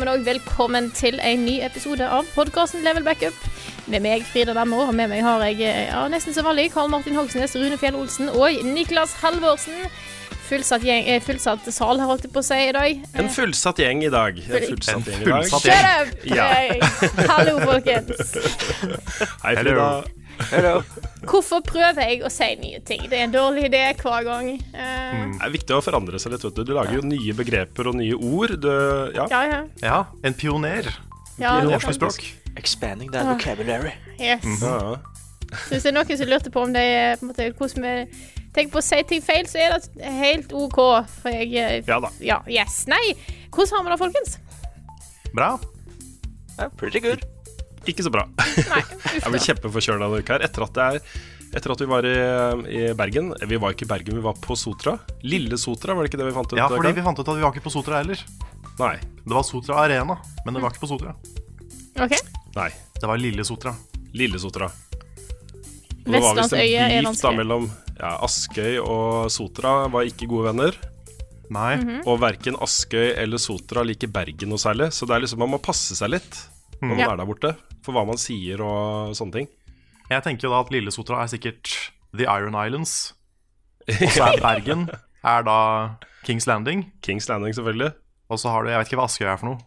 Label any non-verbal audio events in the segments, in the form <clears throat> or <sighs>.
Sammen, òg velkommen til en ny episode av podkasten Level Backup. Med meg, Frida Dammo, og med meg har jeg ja, nesten som vanlig Karl Martin Hogsnes, Rune Fjell Olsen og Niklas Halvorsen. Fullsatt, gjeng, eh, fullsatt sal, holdt jeg på å si i dag. En fullsatt gjeng i dag. En fullsatt gjeng i dag. Shut up! Ja. Hallo, folkens. Hei, Frida. Hvorfor prøver jeg å si nye ting? Det er en dårlig idé hver gang. Eh, Det er viktig å forandre seg litt. vet Du Du lager jo nye begreper og nye ord. Du, ja. ja, ja. Ja, en pioner ja norsk språk. Expanding that vocabulary. Yes. Så hvis det er noen som lurte på om det er på en måte, hvordan vi tenker på å si ting feil, så er det helt OK. For jeg eh, ja da. Ja, yes. Nei. Hvordan har vi det, folkens? Bra. Yeah, pretty good. Ikke så bra. Nei, <laughs> Jeg blir kjempeforkjøla denne uka her. Etter at, er, etter at vi var i, i Bergen Vi var ikke i Bergen, vi var på Sotra. Lille Sotra, var det ikke det vi fant ut? Ja, fordi vi fant ut at vi var ikke på Sotra heller. Nei. Det var Sotra Arena, men det var ikke på Sotra. OK. Nei. Det var Lille Sotra. Lille Sotra. Vestlandsøye er vanskelig. mellom ja, Askøy og Sotra var ikke gode venner. Nei. Mhm. Og verken Askøy eller Sotra liker Bergen noe særlig. Så det er liksom, man må passe seg litt når man Ja. er der borte, for hva man sier og sånne ting. Jeg tenker jo da at Lille Sotra er sikkert The Iron Islands. <laughs> Og så er Bergen er da Kings Landing. Kings Landing, selvfølgelig. Og så har du Jeg vet ikke hva Askøy er for noe.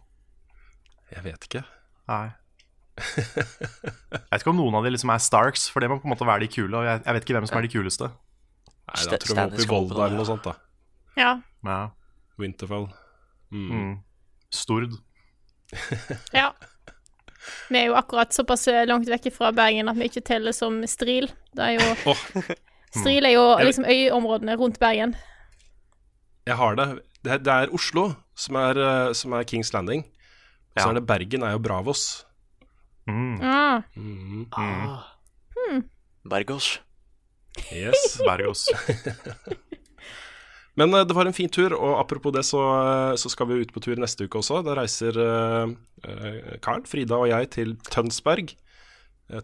Jeg vet ikke. Nei. Jeg vet ikke om noen av de liksom er Starks, for det må på en måte være de kule. Og jeg, jeg vet ikke hvem som er de kuleste. Nei, da tror jeg vi må opp i Volda eller noe sånt, da. Ja. Ja. Winterfell. Mm. Mm. Stord. ja. Vi er jo akkurat såpass langt vekk fra Bergen at vi ikke teller som Stril. Det er jo oh. <laughs> Stril er jo liksom øyområdene rundt Bergen. jeg har det. Det er, det er Oslo som er, eh, som er Kings Landing. Og så Ja. er det Bergen er jo Bravos. Mm. Ah, Mm. Ah. Bergos. Yes. <laughs> Bergos. <laughs> Men eh, det var en fin tur, og apropos det, så, eh, så skal vi ut på tur neste uke også. Da reiser Carl, eh, Karl, Frida og jeg til Tønsberg.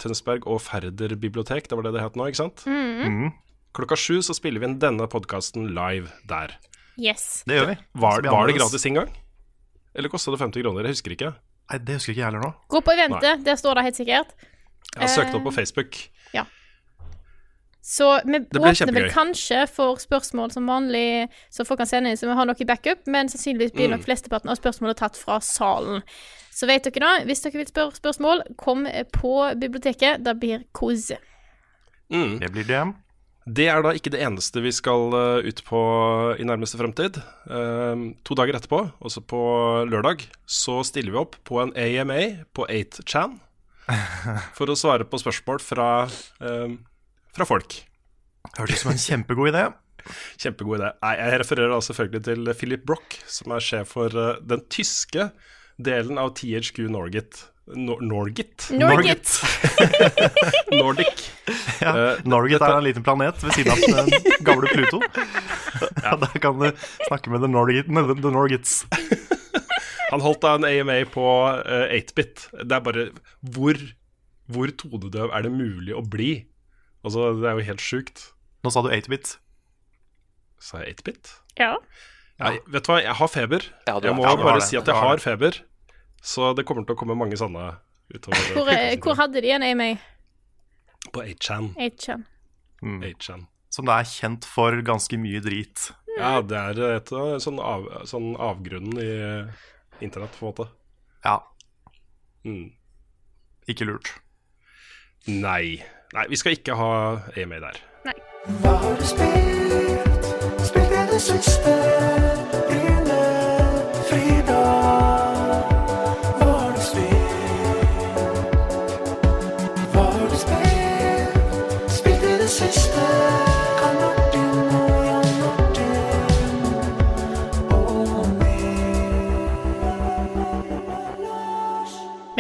Tønsberg og Færder bibliotek, det var det det het nå, ikke sant? Mm. Klokka sju så spiller vi inn denne podkasten live der. yes. Det gjør vi. Var, Så var det gratis inngang? Eller kosta det 50 kroner? Jeg husker ikke. Nei, det husker ikke jeg heller nå. Gå på vente, Nei. det står det helt sikkert. Jeg har søkt opp på Facebook. Facebook. Så vi åpner vel kanskje for spørsmål som vanlig, så folk kan sende inn så vi har noe i backup, men sannsynligvis blir Mm. nok flesteparten av spørsmålene tatt fra salen. Så vet dere da, hvis dere vil spørre spørsmål, kom på biblioteket. Det blir quiz. Mm. Det blir det. Det er da ikke det eneste vi skal eh, ut på i nærmeste fremtid. Um, to dager etterpå, også på lørdag, så stiller vi opp på en AMA på 8chan <laughs> for å svare på spørsmål fra, eh, fra folk. Hørtes ut som en kjempegod idé. Kjempegod idé. Nei, jeg refererer da selvfølgelig til Philip Broch, som er sjef for eh, den tyske delen av THQ Norgit. Nor Norgit? Norgit. <laughs> Nordic. Ja, Eh, Norgit er en liten planet ved siden av den <laughs> gamle Pluto. Ja, <laughs> Der kan du snakke med the, Norgit, the, the Norgits. Han holdt da en AMA på eh, 8-bit. Det er bare hvor, hvor tonedøv er det mulig å bli? Altså, det er jo helt sjukt. Nå sa du 8-bit. Sa jeg 8-bit? Ja. Nei, vet du hva, jeg har feber. Ja, du jeg må ja, bare det. si at jeg har har feber. Så det kommer til å komme mange sånne utover. Hvor, eh, hvor hadde de en AMA? På 8chan. 8chan. Mm. 8chan. Som det er kjent for ganske mye drit. Ja, det er et sånn, av, sånn avgrunnen i eh, internett, på en måte. Ja, Mm. ikke lurt. Nei. Nei, vi skal ikke ha Amy der.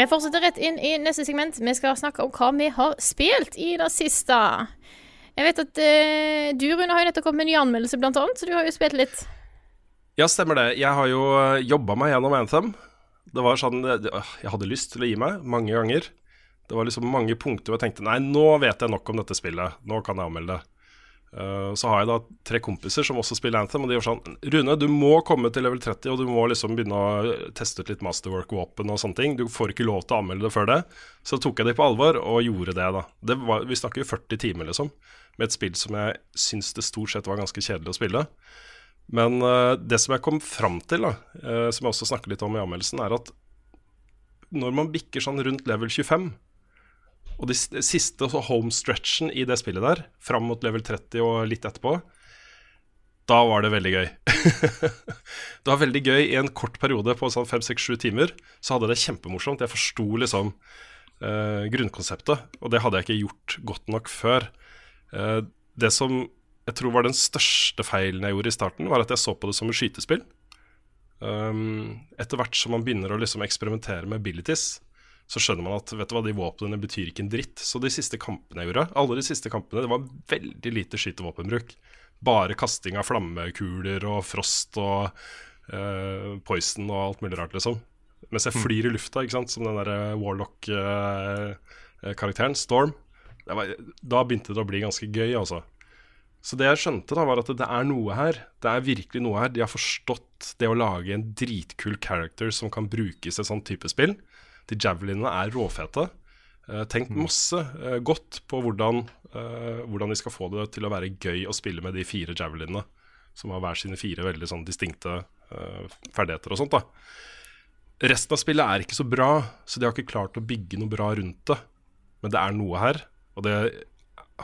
Vi fortsetter rett inn i neste segment. Vi skal snakke om hva vi har spilt i det siste. Jeg vet at uh, du, Rune, har jo nettopp kommet med en ny anmeldelse, blant annet, så du har jo spilt litt. Ja, stemmer det. Jeg har jo jobba meg gjennom Anthem. Det var sånn øh, Jeg hadde lyst til å gi meg mange ganger. Det var liksom mange punkter hvor jeg tenkte nei, nå vet jeg nok om dette spillet. Nå kan jeg anmelde det. Uh, så har jeg da tre kompiser som også spiller Anthem, og de gjør sånn Rune, du må komme til level 30, og du må liksom begynne å teste ut litt masterwork-våpen og sånne ting. Du får ikke lov til å anmelde det før det. Så tok jeg det på alvor og gjorde det, da. Det var, vi snakker jo 40 timer, liksom, med et spill som jeg syns det stort sett var ganske kjedelig å spille. Men uh, det som jeg kom fram til, da, uh, som jeg også snakker litt om i anmeldelsen, er at når man bikker sånn rundt level 25 og de siste homestretchen i det spillet der, fram mot level 30 og litt etterpå, da var det veldig gøy. <laughs> det var veldig gøy i en kort periode på sånn 5-6-7 timer. Så hadde det kjempemorsomt. Jeg forsto liksom eh, grunnkonseptet, og det hadde jeg ikke gjort godt nok før. Eh, det som jeg tror var den største feilen jeg gjorde i starten, var at jeg så på det som et skytespill. Um, etter hvert som man begynner å liksom eksperimentere med abilities, så skjønner man at vet du hva, de våpnene betyr ikke en dritt. Så de siste kampene jeg gjorde, alle de siste kampene, det var veldig lite skytevåpenbruk. Bare kasting av flammekuler og frost og eh, poison og alt mulig rart, liksom. Mens jeg flyr i lufta, ikke sant, som den derre Warlock-karakteren, Storm. Det var, da begynte det å bli ganske gøy, altså. Så det jeg skjønte, da var at det er noe her. Det er virkelig noe her. De har forstått det å lage en dritkul character som kan brukes i et sånt type spill. De javelinene er råfete. Tenk masse eh, godt på hvordan, eh, hvordan de skal få det til å være gøy å spille med de fire javelinene. Som har hver sine fire veldig sånn distinkte eh, ferdigheter og sånt. da Resten av spillet er ikke så bra, så de har ikke klart å bygge noe bra rundt det. Men det er noe her, og det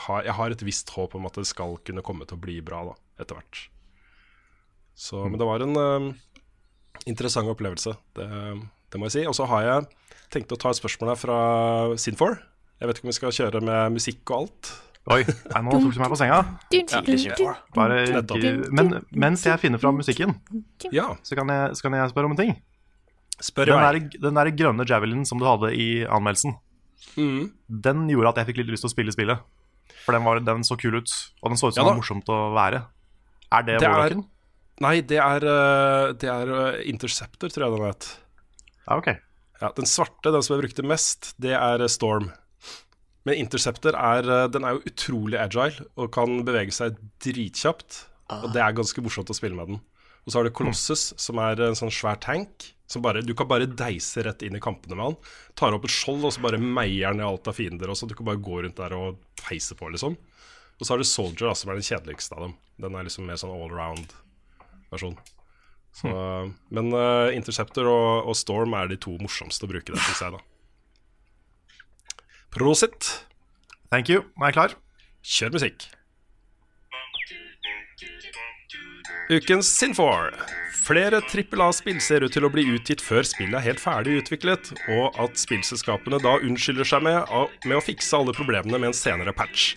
har, jeg har et visst håp om at det skal kunne komme til å bli bra da, etter hvert. Så, Men det var en uh, interessant opplevelse, det, det må jeg si. Og så har jeg tenkt å ta et spørsmål her fra Sinfor. Jeg vet ikke om vi skal kjøre med musikk og alt. Oi, nei, nå tok du meg på senga. Bare, men mens jeg finner fram musikken, Ja, så kan jeg, så kan jeg spørre om en ting. spør Den der, den der grønne javelinen som du hadde i anmeldelsen, Mm. den gjorde at jeg fikk litt lyst til å spille spillet. For den, var, den så kul ut, og den så ut som Ja det var morsomt å være. Er det, Det Warlocken? Nei, det er, eh, det er eh, Interceptor, tror jeg den het. Ja, ok. Ja, den svarte, den som jeg brukte mest, det er eh, Storm. Men Interceptor er, eh, den er jo utrolig agile og kan bevege seg dritkjapt. Og det er ganske morsomt å spille med den. Og så har du Colossus, som er en sånn svær tank. Som bare, du kan bare deise rett inn i kampene med han. Tar opp et skjold, og så bare meier ned alt av fiender. Og så Du kan bare gå rundt der og peise på, liksom. Og så har du Soldier, da, som er den kjedeligste av dem. Den er liksom mer sånn allround-versjon. Så, Men uh, Interceptor og, og Storm er de to morsomste å bruke det syns jeg, da. Prosit. Thank you. Nå er jeg klar. Kjør musikk. Ukens Sinfor. Flere trippel A-spill ser ut til å bli utgitt før spillet er helt ferdig utviklet, og at spillselskapene da unnskylder seg med, med å fikse alle problemene med en senere patch.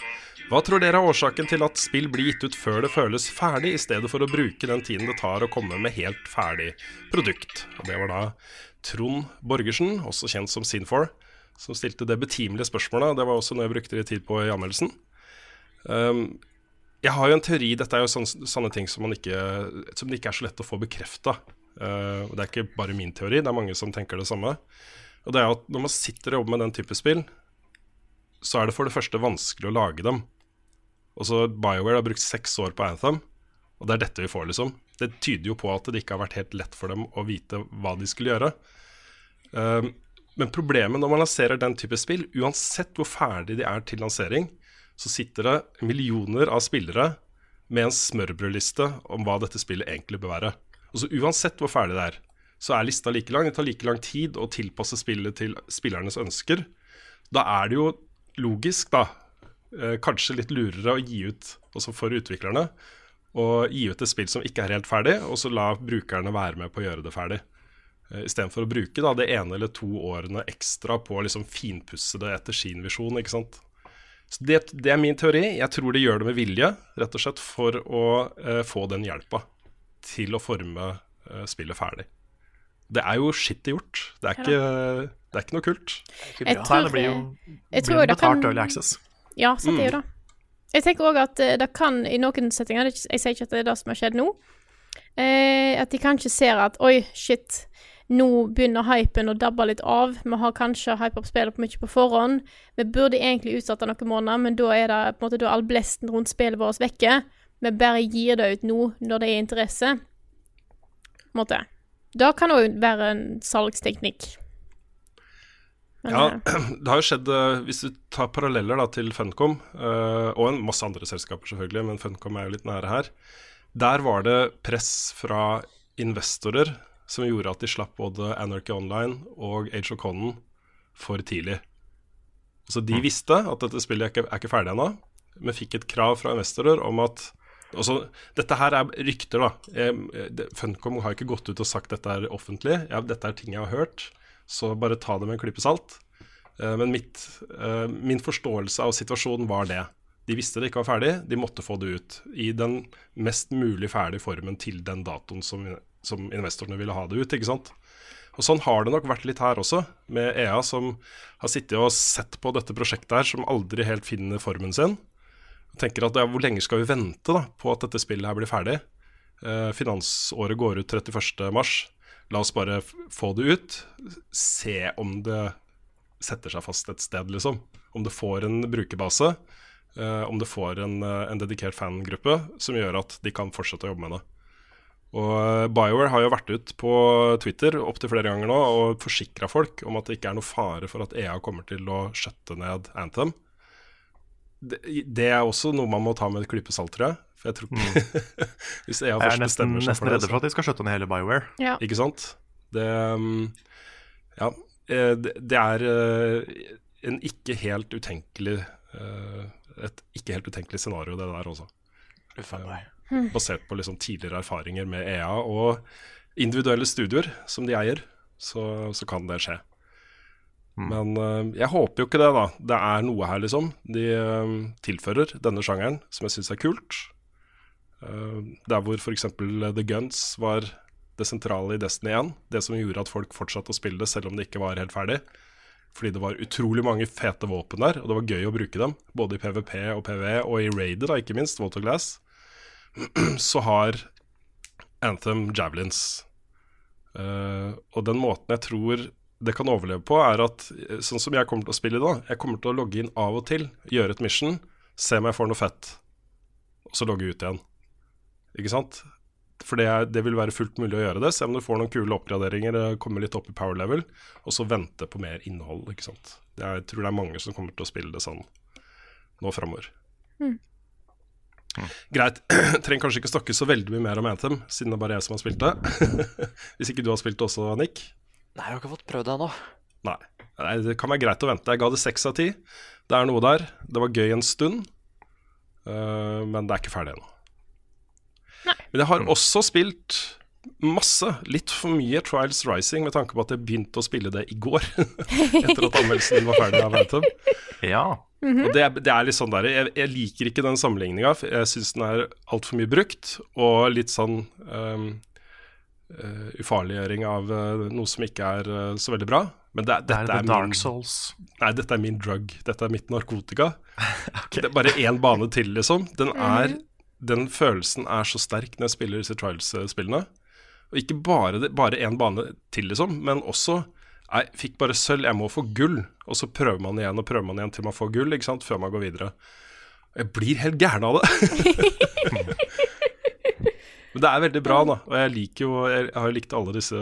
Hva tror dere er årsaken til at spill blir gitt ut før det føles ferdig, i stedet for å bruke den tiden det tar å komme med helt ferdig produkt? Og Det var da Trond Borgersen, også kjent som Sinfor, som stilte det betimelige spørsmålet. Det var også noe jeg brukte litt tid på i anmeldelsen. Um, jeg har jo en teori, dette er jo sånne, sånne ting som, ikke, som det ikke er så lett å få bekrefta. og det er ikke bare min teori, det er mange som tenker det samme. Og det er at når man sitter og jobber med den type spill, så er det for det første vanskelig å lage dem. Og så BioWare har brukt seks år på Anthem, og det er dette vi får, liksom. Det tyder jo på at det ikke har vært helt lett for dem å vite hva de skulle gjøre. Um, men problemet når man lanserer den type spill, uansett hvor ferdig de er til lansering, så sitter det millioner av spillere med en smørbrødliste om hva dette spillet egentlig bør være. Og så Uansett hvor ferdig det er, så er lista like lang. Det tar like lang tid å tilpasse spillet til spillernes ønsker. Da er det jo logisk, da, kanskje litt lurere å gi ut, også for utviklerne, og gi ut et spill som ikke er helt ferdig, og så la brukerne være med på å gjøre det ferdig. Uh, Istedenfor å bruke da, det ene eller to årene ekstra på å liksom finpusse det etter sin visjon. ikke sant? Så det, det er min teori. Jeg tror de gjør det med vilje, rett og slett for å eh, få den hjelpa til å forme eh, spillet ferdig. Det er jo skittig gjort. Det er, ikke, det er ikke noe kult. Jeg Nei, tror, det blir jo blir det kan- betalt early access. Ja, sant det er jo Mm. det. Jeg tenker òg at eh, det kan i noen settinger er Jeg sier ikke at det er det som har skjedd nå. Eh, at de kanskje ser at oi, shit, nå begynner hypen å dabbe litt av. Vi har kanskje hypa opp spillet på mye på forhånd. Vi burde egentlig utsatt det noen måneder, men da er det på en måte da all blesten rundt spillet vårt vekke. Vi bare gir det ut nå når det er interesse. På en måte. Det kan òg være en salgsteknikk. Men, Ja, eh, <clears throat> det har jo skjedd eh, Hvis du tar paralleller da til Funcom, eh, og en masse andre selskaper selvfølgelig, men Funcom er jo litt nære her. Der var det press fra investorer som gjorde at de slapp både Anarchy Online og Age of Conan for tidlig. Så de visste at dette spillet er ikke, er ikke ferdig ennå, men fikk et krav fra investorer om at også, Dette her er rykter, da. Funcom har ikke gått ut og sagt dette er offentlig. Ja, dette er ting jeg har hørt, så bare ta det med en klype salt. Eh, Men mitt, eh, min forståelse av situasjonen var det. De visste det ikke var ferdig, de måtte få det ut i den mest mulig ferdige formen til den datoen som, som investorene ville ha det ut. ikke sant? Og Sånn har det nok vært litt her også, med EA som har sittet og sett på dette prosjektet her, som aldri helt finner formen sin. Og tenker at ja, hvor lenge skal vi vente da, på at dette spillet her blir ferdig? Eh, finansåret går ut 31. La oss bare få det ut. Se om det setter seg fast et sted, liksom. Om det får en brukerbase. Uh, om det får en, eh, en dedikert fangruppe som gjør at de kan fortsette å jobbe med det. Og eh, BioWare har jo vært ut på Twitter opptil flere ganger nå og forsikra folk om at det ikke er noe fare for at EA kommer til å skjøtte ned Anthem. Det, det er også noe man må ta med et klype salt, tror jeg. For jeg tror ikke <laughs> Hvis EA Jeg er først nesten, bestemmer seg nesten for det, redde så- for at de skal skjøtte ned hele BioWare. ja. ikke sant? Det um, Ja. eh, Det, det er eh, en ikke helt utenkelig eh, Et ikke helt utenkelig scenario, det der også. A. Basert på liksom tidligere erfaringer med EA og individuelle studioer som de eier, så, så kan det skje. Men eh, jeg håper jo ikke det, da. Det er noe her, liksom. De eh, tilfører denne sjangeren, som jeg syns er kult. Uh, der hvor f.eks. The Guns var det sentrale i Destiny 1. Det som gjorde at folk fortsatte å spille det selv om det ikke var helt ferdig. Fordi det var utrolig mange fete våpen der, og det var gøy å bruke dem. Både i PVP og PVE, og i Raider, da, ikke minst, Waterglass. <clears throat> Så har Anthem Javelins. Uh, og den måten jeg tror det kan overleve på, er at eh, sånn som jeg kommer til å spille da, jeg kommer til å logge inn av og til, gjøre et mission, se om jeg får noe fett, og så logge ut igjen. Ikke sant? For det, er, det vil være fullt mulig å gjøre det, se om du får noen kule oppgraderinger, eh, komme litt opp i power level, og så vente på mer innhold, ikke sant. Er, jeg tror det er mange som kommer til å spille det sånn nå framover. Greit. <clears throat> Trenger kanskje ikke snakke så veldig mye mer om Anthem, siden det er bare jeg som har spilt det. <laughs> Hvis ikke du har spilt det også, Nick? Nei, jeg har ikke fått prøvd det ennå. Nei. Nei, det kan være greit å vente. Jeg ga det seks av ti. Det er noe der. Det var gøy en stund, uh, men det er ikke ferdig ennå. Men jeg har også spilt masse, litt for mye Trials Rising, med tanke på at jeg begynte å spille det i går. <laughs> Etter at anmeldelsen var ferdig av Anthem. Ja. Og det, er- det er litt sånn der, jeg, jeg liker ikke den sammenligninga, jeg syns den er altfor mye brukt, og litt sånn um, uh, ufarliggjøring av uh, noe som ikke er uh, så veldig bra. Men det, Det er det er min, Souls. nei, dette er min drug. Dette er mitt narkotika. <laughs> Det er bare én bane til, liksom. Den, er, den følelsen er så sterk når jeg spiller disse Trials-spillene. Og ikke bare bare én bane til, liksom, men også jeg fikk bare sølv, jeg må få gull. Og så prøver man igjen og prøver man igjen til man får gull, ikke sant, før man går videre. Jeg blir helt gæren av det. <laughs> <laughs> Men det er veldig bra, da. Og jeg liker jo Jeg, jeg har jo likt alle disse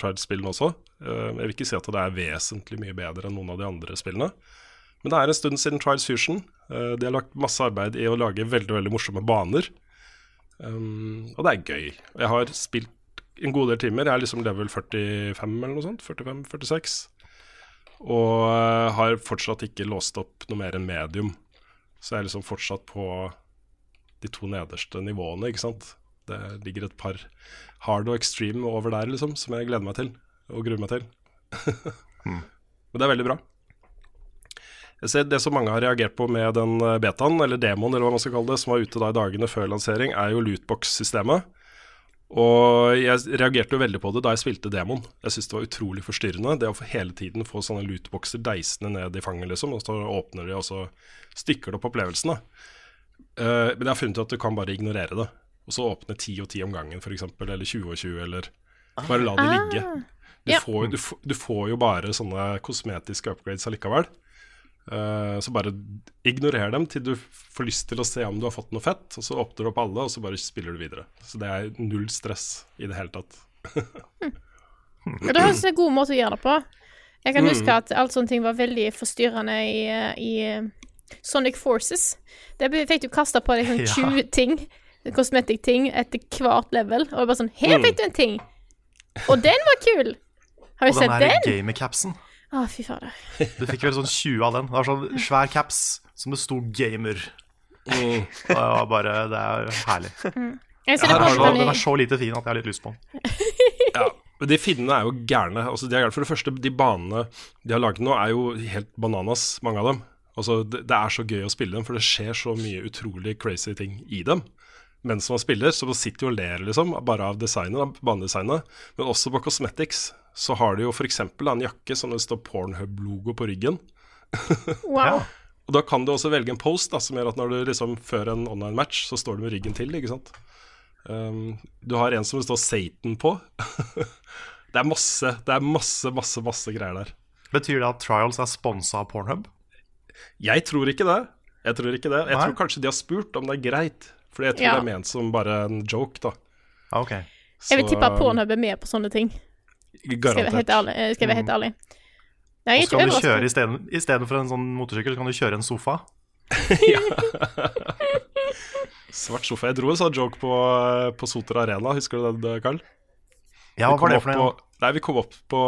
Trials-spillene også. Eh, Jeg vil ikke si at det er vesentlig mye bedre enn noen av de andre spillene. Men det er en stund siden Trials Fusion. Eh, De har lagt masse arbeid i å lage veldig veldig morsomme baner. Um, og det er gøy. Jeg har spilt en god del timer. Jeg er liksom level 45 eller noe sånt. 45-46. Og eh, har fortsatt ikke låst opp noe mer enn medium. så jeg er liksom fortsatt på de to nederste nivåene, ikke sant. Det ligger et par hard og extreme over der, liksom, som jeg gleder meg til og gruer meg til. <laughs> Men det er veldig bra. Jeg ser Det som mange har reagert på med den eh, betaen, eller demoen, eller hva man skal kalle det, som var ute da i dagene før lansering, er jo lootbox-systemet. Og jeg reagerte jo veldig på det da jeg spilte demoen. Jeg syntes det var utrolig forstyrrende. Det å få hele tiden få sånne lootboxer deisende ned i fanget, liksom. Og så åpner de, og så stykker det opp opplevelsen. da. Eh, men jeg har funnet ut at du kan bare ignorere det. Og så åpne 10 og 10 om gangen, f.eks. Eller 20 og 20, eller Bare la de ligge. Du, Ja. får, du, du får jo bare sånne kosmetiske upgrades allikevel. Uh, så bare ignorer dem til du får lyst til å se om du har fått noe fett. Og så åpner du opp alle, og så bare spiller du videre. Så det er null stress i det hele tatt. <laughs> Ja, det høres ut som en god måte å gjøre det på. Jeg Mm. kan huske at alt sånne ting var veldig forstyrrende i, eh, i eh, Sonic Forces. Der fikk du kasta på deg sånn <laughs> Ja. 20 ting, cosmetic-ting, etter hvert level. Og det var sånn Mm. Her fikk du en ting! Og den var kul! Har Og sett den der den? gamer-capsen. Å, fy fader. <laughs> Du fikk vel sånn 20 av den. Det var sånn svær caps som det sto 'gamer'. Mm. Det var bare Det er herlig. Jeg ser Her det på den er så lite fin at jeg har litt lyst på den. Ja, men de finnene er jo gærne. Altså, de er gærne. For det første, de banene de har laget nå, er jo helt bananas, mange av dem. Altså, det, det er så gøy å spille dem, for det skjer så mye utrolig crazy ting i dem. Mens man spiller, så man sitter jo og ler liksom, bare av designet, banedesignet. Men også på cosmetics så har de jo f.eks. en jakke som det står Pornhub-logo på ryggen. <laughs> Wow. Og da kan du også velge en post da, som gjør at når du liksom fører en online match, så står du med ryggen til, ikke sant. Um, du har en som det står Satan på. <laughs> det er masse, det er masse, masse, masse greier der. Betyr det at Trials er sponsa av Pornhub? Jeg tror ikke det. Jeg tror ikke det. Jeg Nei. tror kanskje de har spurt om det er greit. Fordi jeg tror Ja. det er ment som bare en joke, da. Ja, ok. Jeg vil Så, tippe at Pornhub er med på sånne ting. Skal jeg være helt Garantert. ærlig. eh, Skal jeg være helt ærlig. Nei, Og så kan du kjøre Istedenfor for en sånn motorsykkel, så kan du kjøre en sofa. <laughs> <laughs> ja. Svart sofa. Jeg dro en sånn joke på, på Soter Arena, husker du det, Carl? Ja, hva var det for noe? Nei, vi kom opp på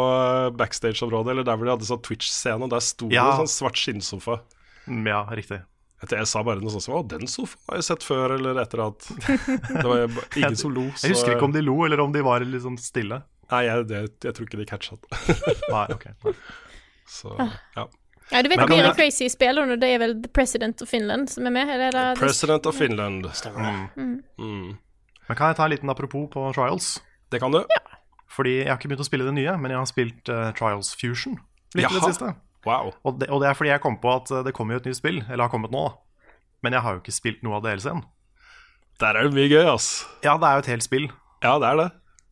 backstage-området, eller der hvor de hadde sånn Twitch-scene, og der sto Ja. det en sånn svart skinnsofa. Mm, Ja, riktig. Jeg, sa bare noe sånt som Å, den sofaen har jeg sett før, eller etter at Det var ingen som lo. <laughs> Jeg husker ikke om de lo, eller om de var sånn stille. Nei, jeg, det, jeg tror ikke de catcha det. <laughs> Nei, ok. Nei. Så ja. Ja, du vet Men det blir crazy spill, og det er vel The President of Finland som er med? Eller er det President of Finland. Stemmer det. Mm. Men kan jeg ta en liten apropos på Trials? Det kan du. Fordi jeg har ikke begynt å spille det nye, men jeg har spilt uh, Trials Fusion litt i det siste. Wow. Og det, og det er fordi jeg kom på at eh, det kommer jo et nytt spill, eller har kommet nå, da. Men jeg har jo ikke spilt noe av DLC-en. Der er det mye gøy, ass. Ja, det er jo et helt spill, Ja, det er det.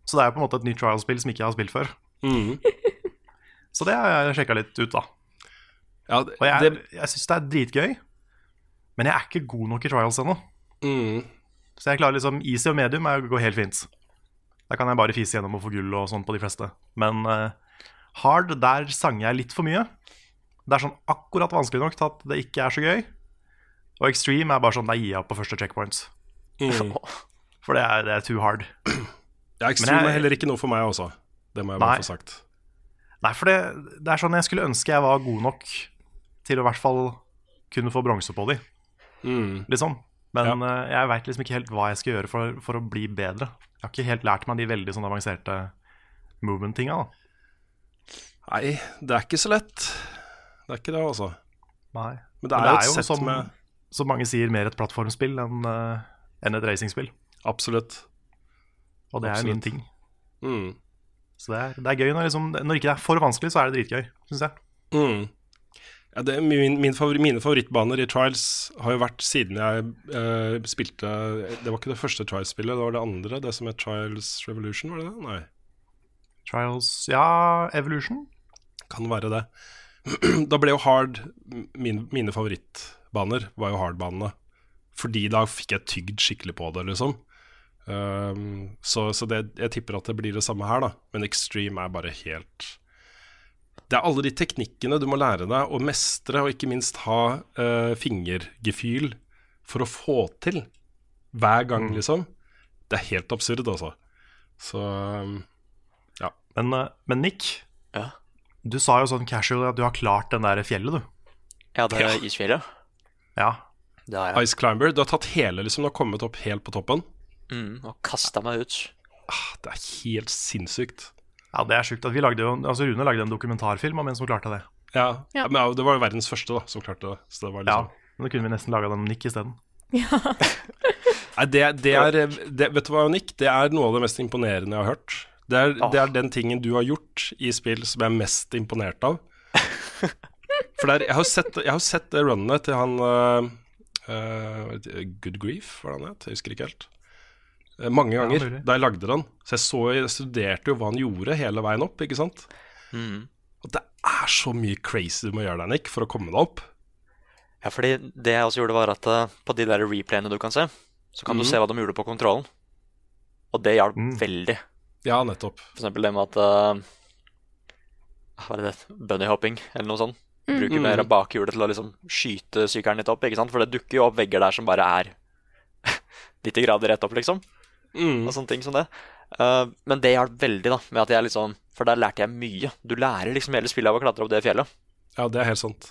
så det er jo på en måte et nytt Trials-spill som ikke jeg har spilt før. Mm. <laughs> Så det har jeg sjekka litt ut, da. Ja, det, Og jeg, det, jeg syns det er dritgøy, men jeg er ikke god nok i Trials ennå. mm. Så jeg klarer liksom easy og medium er, går helt fint. Da kan jeg bare fise gjennom og få gull og sånn på de fleste. Men uh, hard, der sang jeg litt for mye. Det er sånn akkurat vanskelig nok til at det ikke er så gøy. Og extreme er bare sånn nei, ja, på første checkpoints. Mm. For det er, det er too hard. Ja, Extreme jeg- er heller ikke noe for meg også. Det må jeg bare Nei. få sagt. Nei, for det, det er sånn jeg skulle ønske jeg var god nok til å i hvert fall kunne få bronse på de, Mm. liksom. Men eh, jeg veit liksom ikke helt hva jeg skal gjøre for, for å bli bedre. Jeg har ikke helt lært meg de veldig sånn avanserte movement-tinga. Nei, det er ikke så lett. Det er ikke det, altså. Nei. Men det er, Men jo et sett som, med som mange sier, mer et plattformspill enn uh, en et racingspill. Absolutt. Og det er min ting. Mm. Så det er, det er gøy når, liksom, når ikke det er for vanskelig, så er det dritgøy, syns jeg. Mm. Ja, det, min, min favori, mine favorittbaner i Trials har jo vært siden jeg eh, spilte Det var ikke det første Trials-spillet, det var det andre. Det som het Trials Revolution, var det det? Nei, Trials Ja, Evolution. kan være det. <clears throat> da ble jo hard min, Mine favorittbaner var jo hard-banene. Fordi da fikk jeg tygd skikkelig på det, liksom. Um, så så det, jeg tipper at det blir det samme her, da. Men extreme er bare helt Det er alle de teknikkene du må lære deg å mestre, og ikke minst ha uh, fingergefühl for å få til hver gang, liksom. Det er helt absurd, altså. Så um, Men, eh, men Nick, Ja. Du sa jo sånn casual at du har klart den der fjellet, du. Ja, det er isfjellet. Ja. Det har jeg. Ice Climber. Du har tatt hele, liksom. Du har kommet opp helt på toppen. Mm, og kasta meg ut. Ah, det er helt sinnssykt. Ja, det er sjukt. at vi lagde jo, altså Rune lagde en dokumentarfilm om en som klarte det. Ja, Ja. Men det var jo verdens første da, som klarte det. Så det var liksom... Ja, Men da kunne vi nesten laga den om Nick isteden. Nei, det, det er det, Vet du hva, Nick? Det er noe av det mest imponerende jeg har hørt. Det er, det er den tingen du har gjort i spill som jeg er mest imponert av. <laughs> For det er, jeg har jo sett, jeg har sett det runnet til han uh, uh, Good Grief, hva han het? Jeg husker ikke helt. Uh, Mange ganger ja, da jeg lagde den. Så jeg, så, jeg studerte jo hva han gjorde hele veien opp, ikke sant. Mm. Og det er så mye crazy du må gjøre der, Nick, for å komme deg opp. Ja, fordi det jeg også gjorde, var at eh, på de der replayene du kan se, så kan mm. du se hva de gjorde på kontrollen. Og det hjalp Mm. veldig. Ja, nettopp. For eksempel det med at eh, Hva er det det? Bunnyhopping, eller noe sånt. Bruker Mm. mer av bakhjulet til å liksom skyte sykkelen litt opp, ikke sant? For det dukker jo opp vegger der som bare er <laughs> 90 grader rett opp, liksom. Mm. Og sånne ting som det. Uh, men det hjalp veldig, da, med at jeg liksom For der lærte jeg mye. Du lærer liksom hele spillet av å klatre opp det fjellet. Ja, det er helt sant.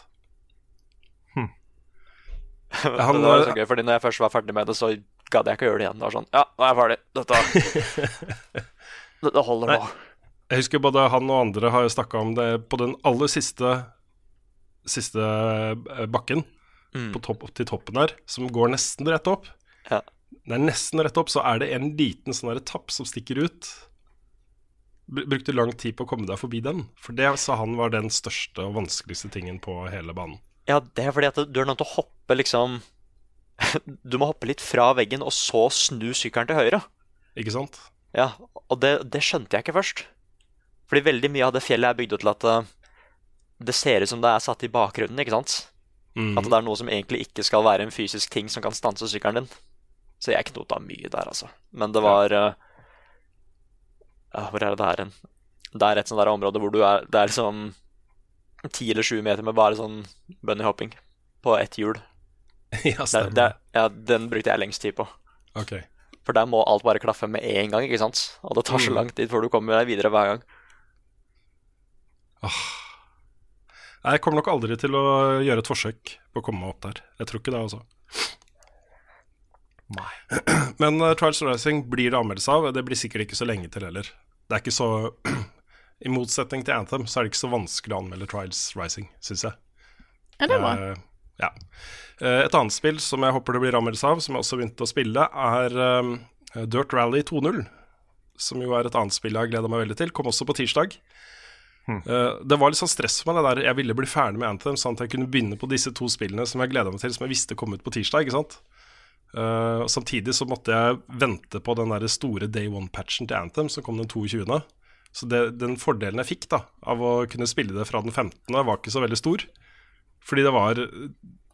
<laughs> det Han, var eh, så gøy, fordi når jeg først var ferdig med det, så gadd jeg ikke å gjøre det igjen. Det var sånn Ja, nå er jeg ferdig. Dette <laughs> Dette holder nå. Jeg husker både han og andre har snakka om det på den aller siste Siste eh, bakken Mm. på topp, til toppen her, som går nesten rett opp. Ja. Det er nesten rett opp, så er det en liten sånn tapp som stikker ut. Brukte lang tid på å komme deg forbi den, for det sa han var den største og vanskeligste tingen på hele banen. Ja, det er fordi at du er nødt til å hoppe liksom <laughs> Du må hoppe litt fra veggen, og så snu sykkelen til høyre. Ikke sant? Ja, og det, det skjønte jeg ikke først. Fordi veldig mye av det fjellet er bygd opp til at eh, det ser ut som det er satt i bakgrunnen, ikke sant? Mm. At det er noe som egentlig ikke skal være en fysisk ting som kan stanse sykkelen din. Så jeg knota mye der, altså. Men det var ja. uh, Hvor er det det er hen? Det er et sånt der område hvor du er Det er liksom ti eller sju meter med bare sånn bunnyhopping på ett hjul. <laughs> ja, Det, stemmer. det, ja, den brukte jeg lengst tid på. Ok. For der må alt bare klaffe med en gang, ikke sant? Og det tar så Mm. lang tid før du kommer deg videre hver gang. Nei, Jeg kommer nok aldri til å gjøre et forsøk på å komme meg opp der. Jeg tror ikke det, altså. Nei. <clears throat> Men uh, Trials Rising blir det anmeldelse av. Det blir sikkert ikke så lenge til heller. Det er ikke så <clears throat> I motsetning til Anthem så er det ikke så vanskelig å anmelde Trials Rising, syns jeg. Ja, det er bra. Eh, ja. Eh, et annet spill som jeg håper det blir anmeldelse av, som jeg også begynte å spille, er um, Dirt Rally 2.0. Som jo er et annet spill jeg har gleda meg veldig til. Kom også på tirsdag. Hmm. det var litt sånn stress for meg. det der Jeg ville bli ferdig med Anthem, sånn at jeg kunne begynne på disse to spillene som jeg gleda meg til, som jeg visste kom ut på tirsdag. ikke sant? Uh, samtidig så måtte jeg vente på den der store day one-patchen til Anthem som kom den 22. Så det, den fordelen jeg fikk da av å kunne spille det fra den 15., var ikke så veldig stor. Fordi det var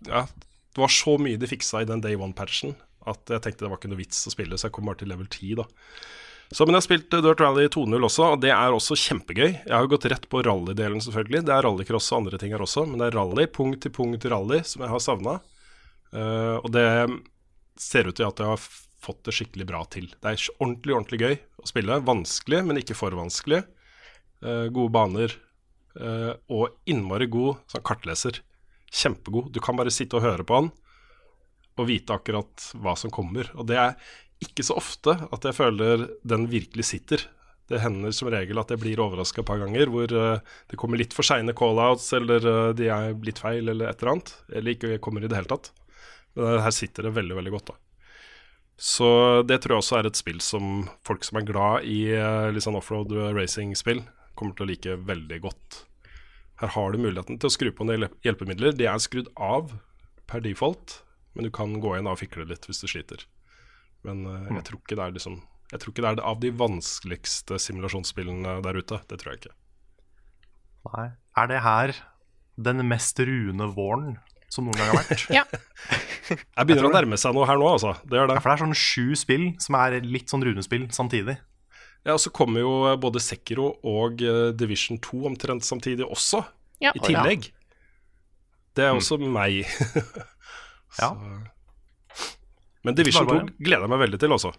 Ja, det var så mye de fiksa i den day one-patchen at jeg tenkte det var ikke noe vits å spille, så jeg kom bare til level 10, da. Så, men jeg har spilt eh, Dirt Rally 2.0 også, og det er også kjempegøy. Jeg har jo gått rett på rallydelen, selvfølgelig. Det er rallycross og andre ting her også, men det er rally, punkt til punkt rally, som jeg har savna. og det ser ut til at jeg har fått det skikkelig bra til. Det er ordentlig, ordentlig gøy å spille. Vanskelig, men ikke for vanskelig. Uh, gode baner. Uh, og innmari god sånn kartleser. Kjempegod. Du kan bare sitte og høre på han og vite akkurat hva som kommer. Og det er ikke så ofte at jeg føler den virkelig sitter. Det hender som regel at jeg blir overraska et par ganger, hvor eh, det kommer litt for seine call-outs, eller eh, de er blitt feil, eller et eller annet. Eller ikke kommer i det hele tatt. Men her sitter det veldig, veldig godt, da. Så det tror jeg også er et spill som folk som er glad i eh, litt sånn offroad racing-spill, kommer til å like veldig godt. Her har du muligheten til å skru på en del hjelpemidler. De er skrudd av per default, men du kan gå inn og fikle litt hvis du sliter. Men uh, jeg tror ikke det er liksom Jeg tror ikke det er av de vanskeligste simulasjonsspillene der ute. Det tror jeg ikke. Nei. Er det her den mest rune våren som noen gang har vært? <laughs> Ja. Jeg begynner å nærme seg noe her nå, altså. Det gjør det. Ja, for det er sånn sju spill som er litt sånn runespill samtidig. Ja, og så kommer jo både Sekiro og eh, Division 2 omtrent samtidig også, Ja. i tillegg. Det er også meg. <laughs> Ja. Men Division 2 gleder jeg meg veldig til, altså.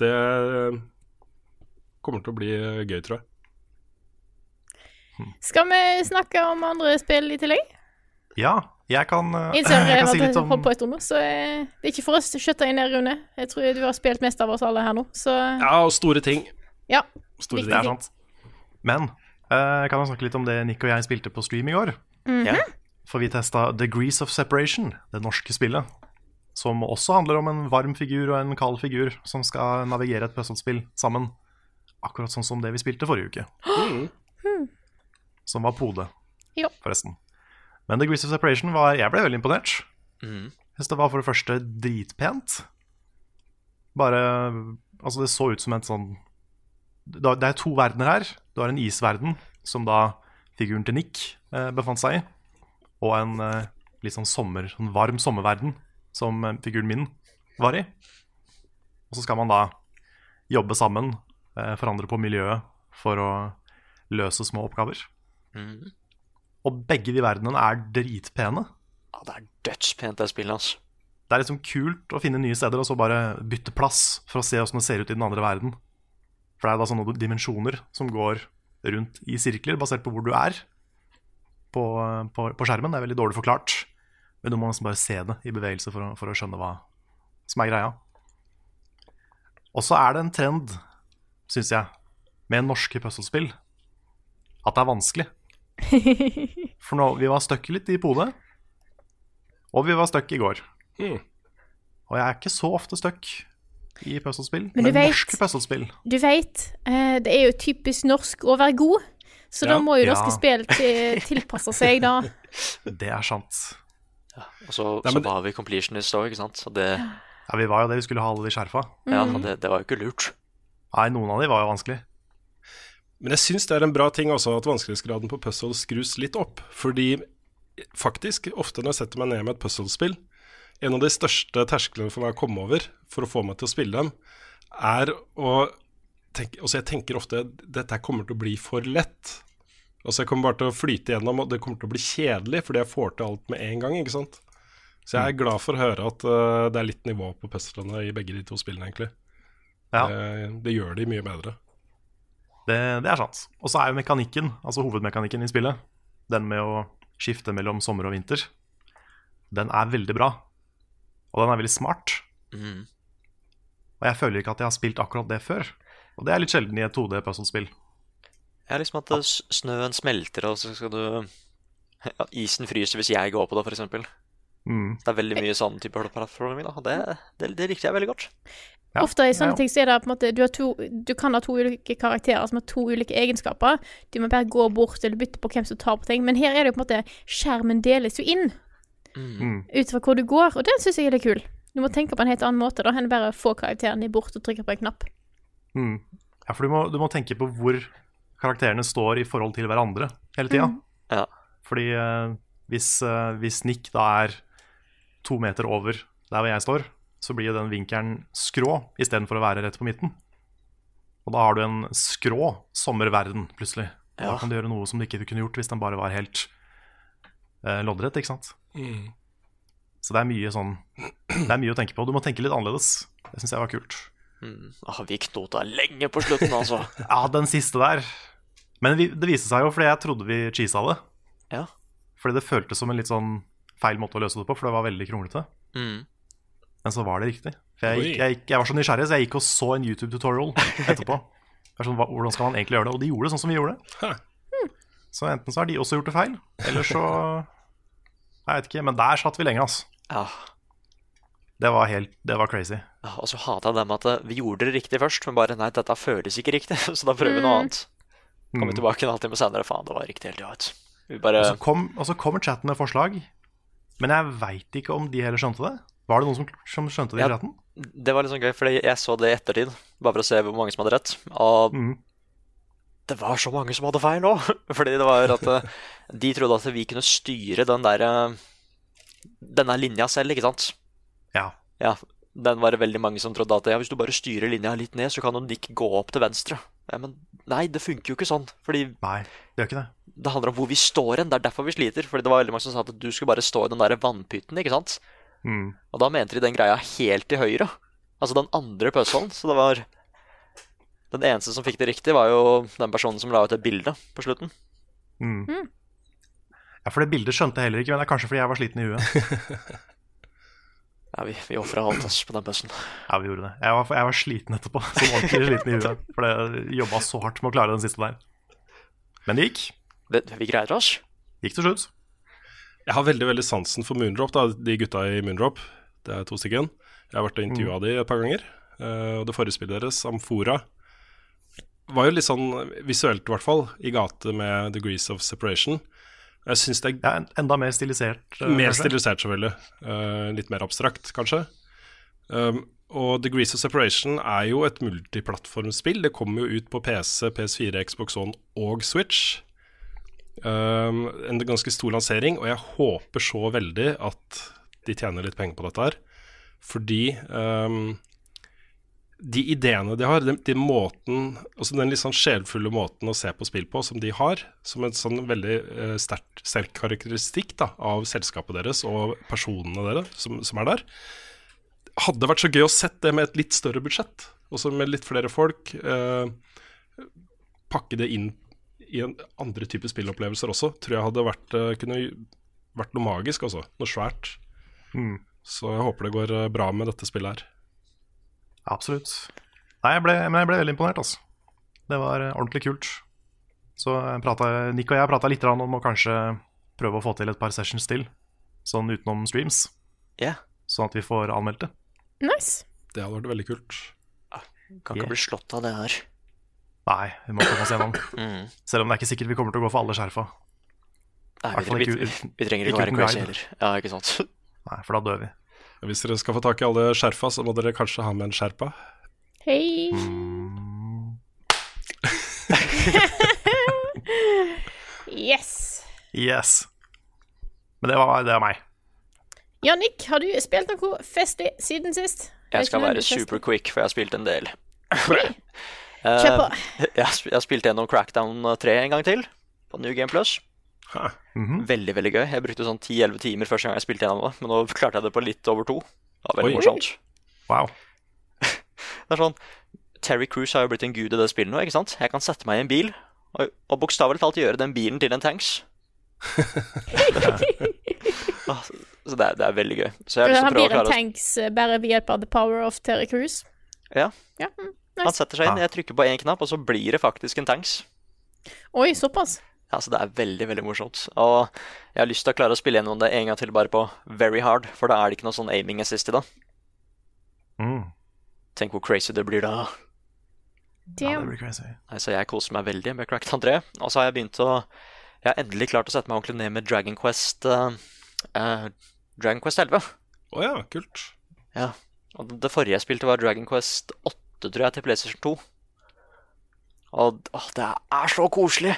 Det kommer til å bli gøy, tror jeg. Skal vi snakke om andre spill i tillegg? Ja, jeg kan, eh, jeg <laughs> jeg kan si litt om på et nå, så eh, det er ikke for oss å skjøtte inn der, Rune. Jeg tror du har spilt mest av oss alle her nå, så Ja, og store ting. Ja. Store. Det er sant. Men uh, kan jeg snakke litt om det Nick og jeg spilte på stream i går? Ja. For vi testa Degrees of Separation, det norske spillet. Som også handler om en varm figur og en kald figur som skal navigere et puzzlespill sammen. Akkurat sånn som det vi spilte forrige uke. Som var Pode, Jo. forresten. Men Degrees of Separation var Jeg ble veldig imponert. Mm. Jeg det var for det første dritpent. Bare Altså, det så ut som et sånn Det er- to verdener her. Du har en isverden, som da figuren til Nick eh, befant seg i. Og en eh, litt sånn sommer, sånn varm sommerverden, som eh, figuren min var i. Og så skal man da jobbe sammen, forandre på miljøet for å løse små oppgaver. Mm. Og begge de verdenene er dritpene. Ja, det er dødspent, det spillet, altså. Det er liksom kult å finne nye steder og så bare bytte plass for å se hvordan det ser ut i den andre verden. For det er da sånne dimensjoner som går rundt i sirkler, basert på hvor du er på, på, på skjermen. Det er veldig dårlig forklart, men du må nesten bare se det i bevegelse for å, for å skjønne hva som er greia. Og så er det en trend, syns jeg, med norske puslespill at det er vanskelig. <laughs> For nå, vi var stuck litt i Pode, og vi var stuck i går. Mm. Og jeg er ikke så ofte stuck i puslespill. Men men, du vet- norsk puslespill. Du veit, eh, det er jo typisk norsk å være god, så Ja. da må jo Ja. norske spill til, tilpasse seg, da. <laughs> Det er sant. Og så, Nei, så var vi completionist òg, ikke sant. Så det, Ja, Vi var jo det, vi skulle ha alle de skjerfa. ja, Mm. det, det var jo ikke lurt. Nei, noen av de var jo vanskelig. Men jeg syns det er en bra ting også at vanskelighetsgraden på puzzle skrus litt opp. Fordi faktisk, ofte når jeg setter meg ned med et puzzlespill, en av de største tersklene for meg å komme over for å få meg til å spille dem, er å tenke Altså, jeg tenker ofte dette kommer til å bli for lett. Altså, jeg kommer bare til å flyte gjennom, og det kommer til å bli kjedelig fordi jeg får til alt med en gang, ikke sant. Så jeg er glad for å høre at uh, det er litt nivå på puzzlene i begge de to spillene, egentlig. Ja, Det, det gjør de mye bedre. det, det er sant. Og så er jo mekanikken, altså hovedmekanikken i spillet, den med å skifte mellom sommer og vinter, den er veldig bra. Og den er veldig smart. Mm. Og jeg føler ikke at jeg har spilt akkurat det før. Og det er litt sjelden i et 2D-puzzlespill. Ja, liksom at snøen smelter, og så skal du ja, Isen fryser hvis jeg går på det, for eksempel. Mm. Det er veldig mye sånn type plattforming, Det, det, det likte jeg veldig godt. Ja, Ofte i sånne ja. ting så er det på en måte du, har to, du kan ha to ulike karakterer som har to ulike egenskaper. Du må bare gå bort eller bytte på hvem som tar på ting. Men her er det jo på en måte Skjermen deles jo inn Mm. ut fra hvor du går, og den syns jeg er litt kul. Du må tenke på en helt annen måte da enn bare å få karakteren din bort og trykke på en knapp. Mm. Ja, for du må, du må tenke på hvor karakterene står i forhold til hverandre hele tida. Ja. Fordi uh, hvis, uh, hvis Nick da er to meter over der hvor jeg står, så blir jo den vinkelen skrå istedenfor å være rett på midten. Og da har du en skrå sommerverden, plutselig. Ja. Da kan du gjøre noe som du ikke kunne gjort hvis den bare var helt eh, loddrett, ikke sant. Så det er mye sånn Det er mye å tenke på. Du må tenke litt annerledes. Det syns jeg var kult. Mm. Ah, vi knota lenge på slutten, altså. <laughs> Ja, den siste der. Men vi, det viste seg jo fordi jeg trodde vi cheesa det. Ja. Fordi det føltes som en litt sånn feil måte å løse det på, for det var veldig kronglete. Mm. Men så var det riktig. For jeg, gikk, jeg, gikk, jeg var så nysgjerrig, så jeg gikk og så en YouTube-tutorial etterpå. Er Sånn, hvordan skal man egentlig gjøre det? Og de gjorde det sånn som vi gjorde det. Så enten så har de også gjort det feil, eller så Jeg vet ikke. Men der satt vi lenge, altså. Ja. Det var helt Det var crazy. Ja, Og så hata jeg dem at eh, vi gjorde det riktig først, men bare nei, dette føles ikke riktig, <laughs> så da prøver vi noe annet. Kommer Mm. tilbake en halvtime senere, faen, det var riktig hele tida, vet du. Vi bare Og så, kom, og så kommer chatten med forslag, men jeg veit ikke om de heller skjønte det. Var det noen som, som skjønte det i Ja. chatten? Det var litt sånn gøy, for jeg så det i ettertid, bare for å se hvor mange som hadde rett. Og Mm. Det var så mange som hadde feil nå! <laughs> Fordi det var at eh, de trodde at vi kunne styre den der eh, Denne linja selv, ikke sant? Ja. Ja, den var det veldig mange som trodde at ja, hvis du bare styrer linja litt ned, så kan jo Nick gå opp til venstre. Ja, men nei, det funker jo ikke sånn. Fordi Nei, det gjør ikke det. det handler om hvor vi står hen. Det er derfor vi sliter. Fordi det var veldig mange som sa at du skulle bare stå i den der vannpytten, ikke sant? Mm. Og da mente de den greia helt til høyre. Altså den andre puzzlen. Så det var Den eneste som fikk det riktig, var jo den personen som la ut det bildet på slutten. Mm. Ja, For det bildet skjønte jeg heller ikke, men det er kanskje fordi jeg var sliten i huet. <laughs> Ja, vi, vi ofra alt oss på den bussen. Ja, vi gjorde det. Jeg var, jeg var sliten etterpå. Som ordentlig sliten i huet. <laughs> For jeg jobba så hardt med å klare den siste der. Men det gikk. Det, vi greide oss. Gikk til slutt. Jeg har veldig veldig sansen for Moondrop, da, de gutta i Moondrop. Det er to stykker. Jeg har vært og intervjua de et par ganger. Eh, og det forrige spillet deres, Amfora, var jo litt sånn visuelt i hvert fall i gate med Degrees of Separation. Jeg syns det er Ja, en- enda mer stilisert. Uh, mer kanskje. stilisert, selvfølgelig. Uh, litt mer abstrakt, kanskje. Um, og Degrees of Separation er jo et multiplattformspill. Det kommer jo ut på PC, PS4, Xbox One og Switch. Um, en ganske stor lansering, og jeg håper så veldig at de tjener litt penger på dette her. Fordi um, de ideene de har, den, de måten Altså den litt sånn sjelfulle måten å se på spill på som de har, som en sånn veldig eh, sterk, sterk karakteristikk da, av selskapet deres og personene deres som, som er der, hadde vært så gøy å sett det med et litt større budsjett. Også med litt flere folk. Eh, pakke det inn i en andre type spillopplevelser også. Tror jeg hadde vært, eh, kunne vært noe magisk, altså. Noe svært. Mm. Så jeg håper det går bra med dette spillet her. Absolutt. Nei, jeg ble, men jeg ble veldig imponert, altså. Det var eh, ordentlig kult. Så pratet, Nick og jeg prata litt om å kanskje prøve å få til et par sessions til. Sånn utenom streams. Yeah. Sånn at vi får anmeldt det. Nice. Det hadde vært veldig kult. Kan ikke bli slått av det her. Nei, vi må komme oss gjennom. <laughs> Mm. Selv om det er ikke sikkert vi kommer til å gå for alle skjerfa. Nei, vi, trenger ikke vi, vi trenger ikke ikke være crazy heller. Ja, ikke sant. Nei, for da dør vi. Hvis dere skal få tak i alle skjerfa, så må dere kanskje ha med en sherpa. Hei. Mm. <laughs> Yes. Yes. Men det var, det var meg. Jannik, har du spilt noe festlig siden sist? Jeg skal være super quick, for jeg har spilt en del. <laughs> Kjør på. Eh, <laughs> jeg, jeg har spilt gjennom Crackdown 3 en gang til, på New Game Plus. Ha. -hmm. Veldig, veldig gøy. Jeg brukte sånn 10-11 timer første gang jeg spilte gjennom det, men nå klarte jeg det på litt over to. Det var veldig morsomt. Wow. <laughs> Det er sånn Terry Cruise har jo blitt en gud i det spillet nå, ikke sant? Jeg kan sette meg i en bil og, og bokstavelig talt gjøre den bilen til en tanks. <laughs> Ah, så det er, det er veldig gøy. Så jeg har lyst til Han å prøve blir å en blir en tanks eh, bare ved hjelp av the power of Terry Cruise. Ja. Ja, mm, Han setter seg inn, jeg trykker på én knapp, og så blir det faktisk en tanks. Oi, såpass. Ja, så Det er veldig veldig morsomt. Og jeg har lyst til å klare å spille gjennom det en gang til bare på very hard, for da er det ikke noe sånn aiming assist i det. Mm. Tenk hvor crazy det blir da. Ja, det Damn. blir crazy. Nei, så jeg koser meg veldig med Cracked 3. Og så har jeg begynt å Jeg har endelig klart å sette meg ordentlig ned med Dragon Quest uh, uh, Dragon Quest 11. Å ja, kult. Ja. Og det forrige jeg spilte, var Dragon Quest 8, tror jeg, til PlayStation 2. Og åh, det er så koselig!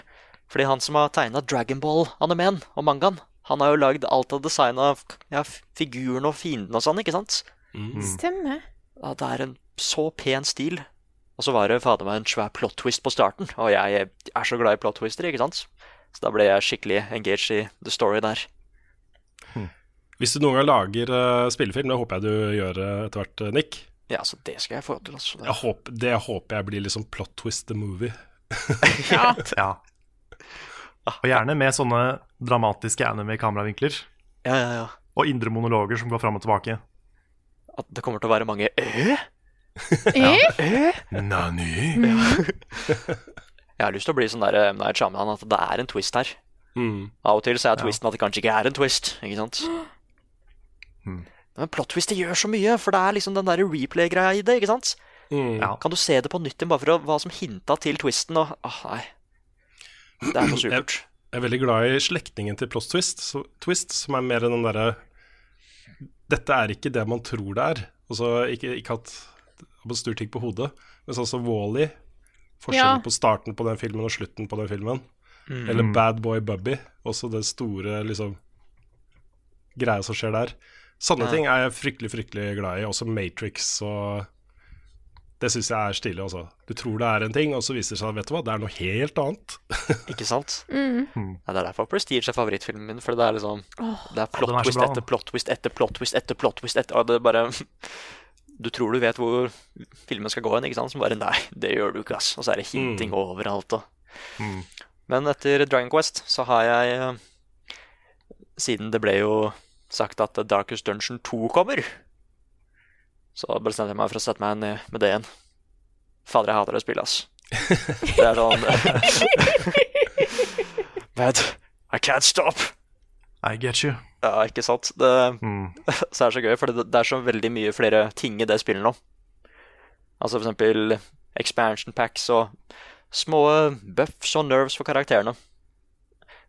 Fordi han som har tegna Dragonball-animeen og mangaen, han har jo lagd alt av design av ja, figurene og fiendene og sånn, ikke sant? Stemmer. Ja, det er en så pen stil. Og så var det fader meg en svær plot twist på starten, og jeg er så glad i plot twister, ikke sant? Så da ble jeg skikkelig engaged i the story der. Hvis du noen gang lager uh, spillefilm, det håper jeg du gjør etter hvert, eh, Nick. Ja, så det skal jeg få til, altså. Jeg håper, det håper jeg blir liksom plot twist the movie. <laughs> Ja. <laughs> Ja. Og gjerne med sånne dramatiske anime-kameravinkler. Ja, ja, ja. Og indre monologer som går fram og tilbake. At det kommer til å være mange øh? Øh? Nani? Jeg har lyst til å bli sånn der eh, Night Shyamalan, at det er en twist her. Mm. Av og til så er twisten at det kanskje ikke er en twist, ikke sant? Mm. Men plot twist det gjør så mye, for det er liksom den der replay-greia i det, ikke sant? Mm. Ja. Kan du se det på nytt igjen bare for å, hva som hinta til twisten, og åh, nei. Det er for supert. Jeg er veldig glad i slektningen til plot twist, så, twist som er mer den derre Dette er ikke det man tror det er. Altså, ikke, ikke hatt snur ting på hodet, men sånn som Wall-E. Forskjellen Ja. på starten på den filmen og slutten på den filmen. Eller Bad Boy Bubby. Også det store liksom greia som skjer der. Sånne Ja. ting er jeg fryktelig, fryktelig glad i. Også Matrix og Det syns jeg er stilig, altså. Du tror det er en ting, og så viser det seg vet du hva, det er noe helt annet. <laughs> Ikke sant? Mm. Ja, det er derfor Prestige er favorittfilmen min, for det er liksom Det er plot twist etter plot twist etter plot twist etter plot twist etter Og det er bare Du tror du vet hvor filmen skal gå hen, ikke sant? Så bare nei, det gjør du ikke, ass. Og så er det hinting overalt og Mm. Men etter Dragon Quest så har jeg eh, siden det ble jo sagt at Darkest Dungeon 2 kommer, så bestemte jeg meg for å sette meg ned med det igjen. Fader, jeg hater det spillet, ass. Det er sånn <laughs> But I can't stop. I get you. Ja, ikke sant? Det, Mm. <laughs> så er det så gøy, for det, det er så veldig mye flere ting i det spillet nå. Altså for eksempel expansion packs og små buffs og nerves for karakterene.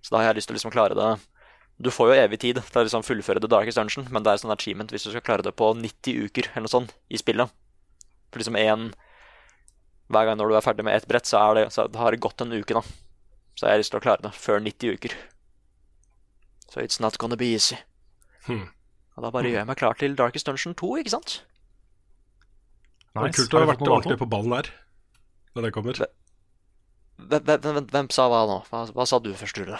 Så da har jeg lyst til å liksom klare det Du får jo evig tid til å liksom fullføre The Darkest Dungeon, men det er sånn achievement hvis du skal klare det på 90 uker eller noe sånt i spillet. For liksom en Hver gang når du er ferdig med ett brett, så, er det, så har det gått en uke, da. Så jeg har lyst til å klare det før 90 uker. Så it's not gonna be easy. Hmm. Og da bare gjør jeg meg klar til Darkest Dungeon 2, ikke sant? Nice. kult å ha vært ordentlig på ballen der når det kommer. Hvem, hvem, hvem, hvem sa hva nå? Hva, hva sa du først, Rune?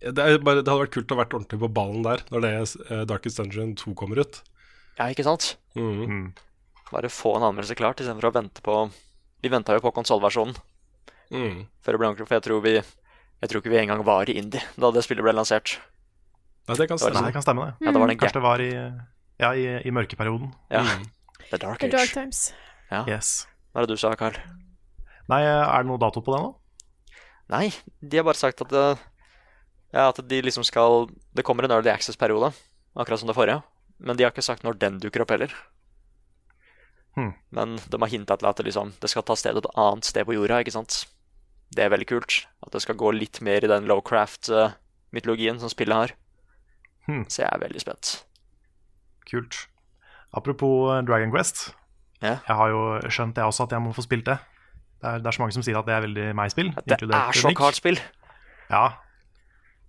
Det, er bare, det hadde vært kult å ha vært ordentlig på ballen der når det eh, Darkest Dungeon 2 kommer ut. Ja, ikke sant? Mm. Mm. Bare få en anmeldelse klart istedenfor å vente på Vi venta jo på konsollversjonen Mm. før det ble ordentlig, for jeg tror vi Jeg tror ikke vi engang var i Indie da det spillet ble lansert. Nei, det kan Det var stemme. det kan stemme, det. Ja, det var Kanskje det var i, ja, i, i mørkeperioden. Ja. Mm. The Dark Age. The Dark Times. Ja. Yes. Hva er det du sa, Carl? Nei, er det noe dato på det nå? Nei, de har bare sagt at det, Ja, at de liksom skal Det kommer en Early Access-periode, akkurat som det forrige. Men de har ikke sagt når den dukker opp heller. Hmm. Men de har hinta til at det, liksom, det skal ta sted et annet sted på jorda, ikke sant? Det er veldig kult. At det skal gå litt mer i den Lowcraft-mytologien som spillet har. Hmm. Så jeg er veldig spent. Kult. Apropos eh, Dragon Quest. Ja. Jeg har jo skjønt jeg også at jeg må få spilt det. Det er, det er så mange som sier at det er veldig meg-spill. Det er så kaldt spill. Ja.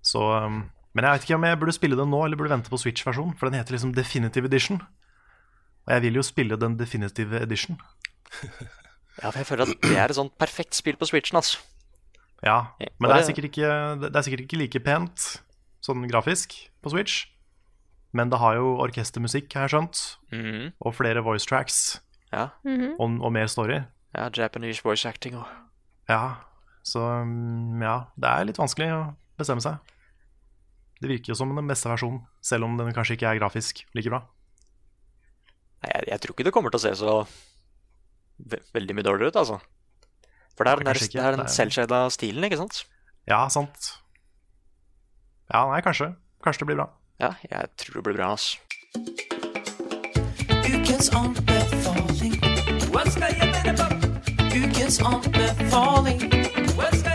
Så um, Men jeg vet ikke om jeg burde spille den nå, eller burde vente på Switch-versjonen. For den heter liksom Definitive Edition. Og jeg vil jo spille den Definitive Edition. <laughs> Ja, for jeg føler at det er et sånt perfekt spill på Switchen, altså. Ja, men det er, sikkert ikke, det er sikkert ikke like pent sånn grafisk på Switch. Men det har jo orkestermusikk, har jeg skjønt, Mhm. og flere voice tracks, Ja. og, og mer story. ja, Japanese voice acting og Ja, så um, ja, det er litt vanskelig å bestemme seg. Det virker jo som den beste versjonen, selv om den kanskje ikke er grafisk like bra. Nei, jeg, jeg tror ikke det kommer til å se så ve veldig mye dårligere ut, altså. For det er det kanskje ikke. det er den er- selvshada stilen, ikke sant? Ja, sant. Ja, nei, kanskje. Kanskje det blir bra. Ja, jeg tror det blir bra, altså. Ukens anbefaling. Hva skal jeg mene på? Ukens anbefaling. Hva skal?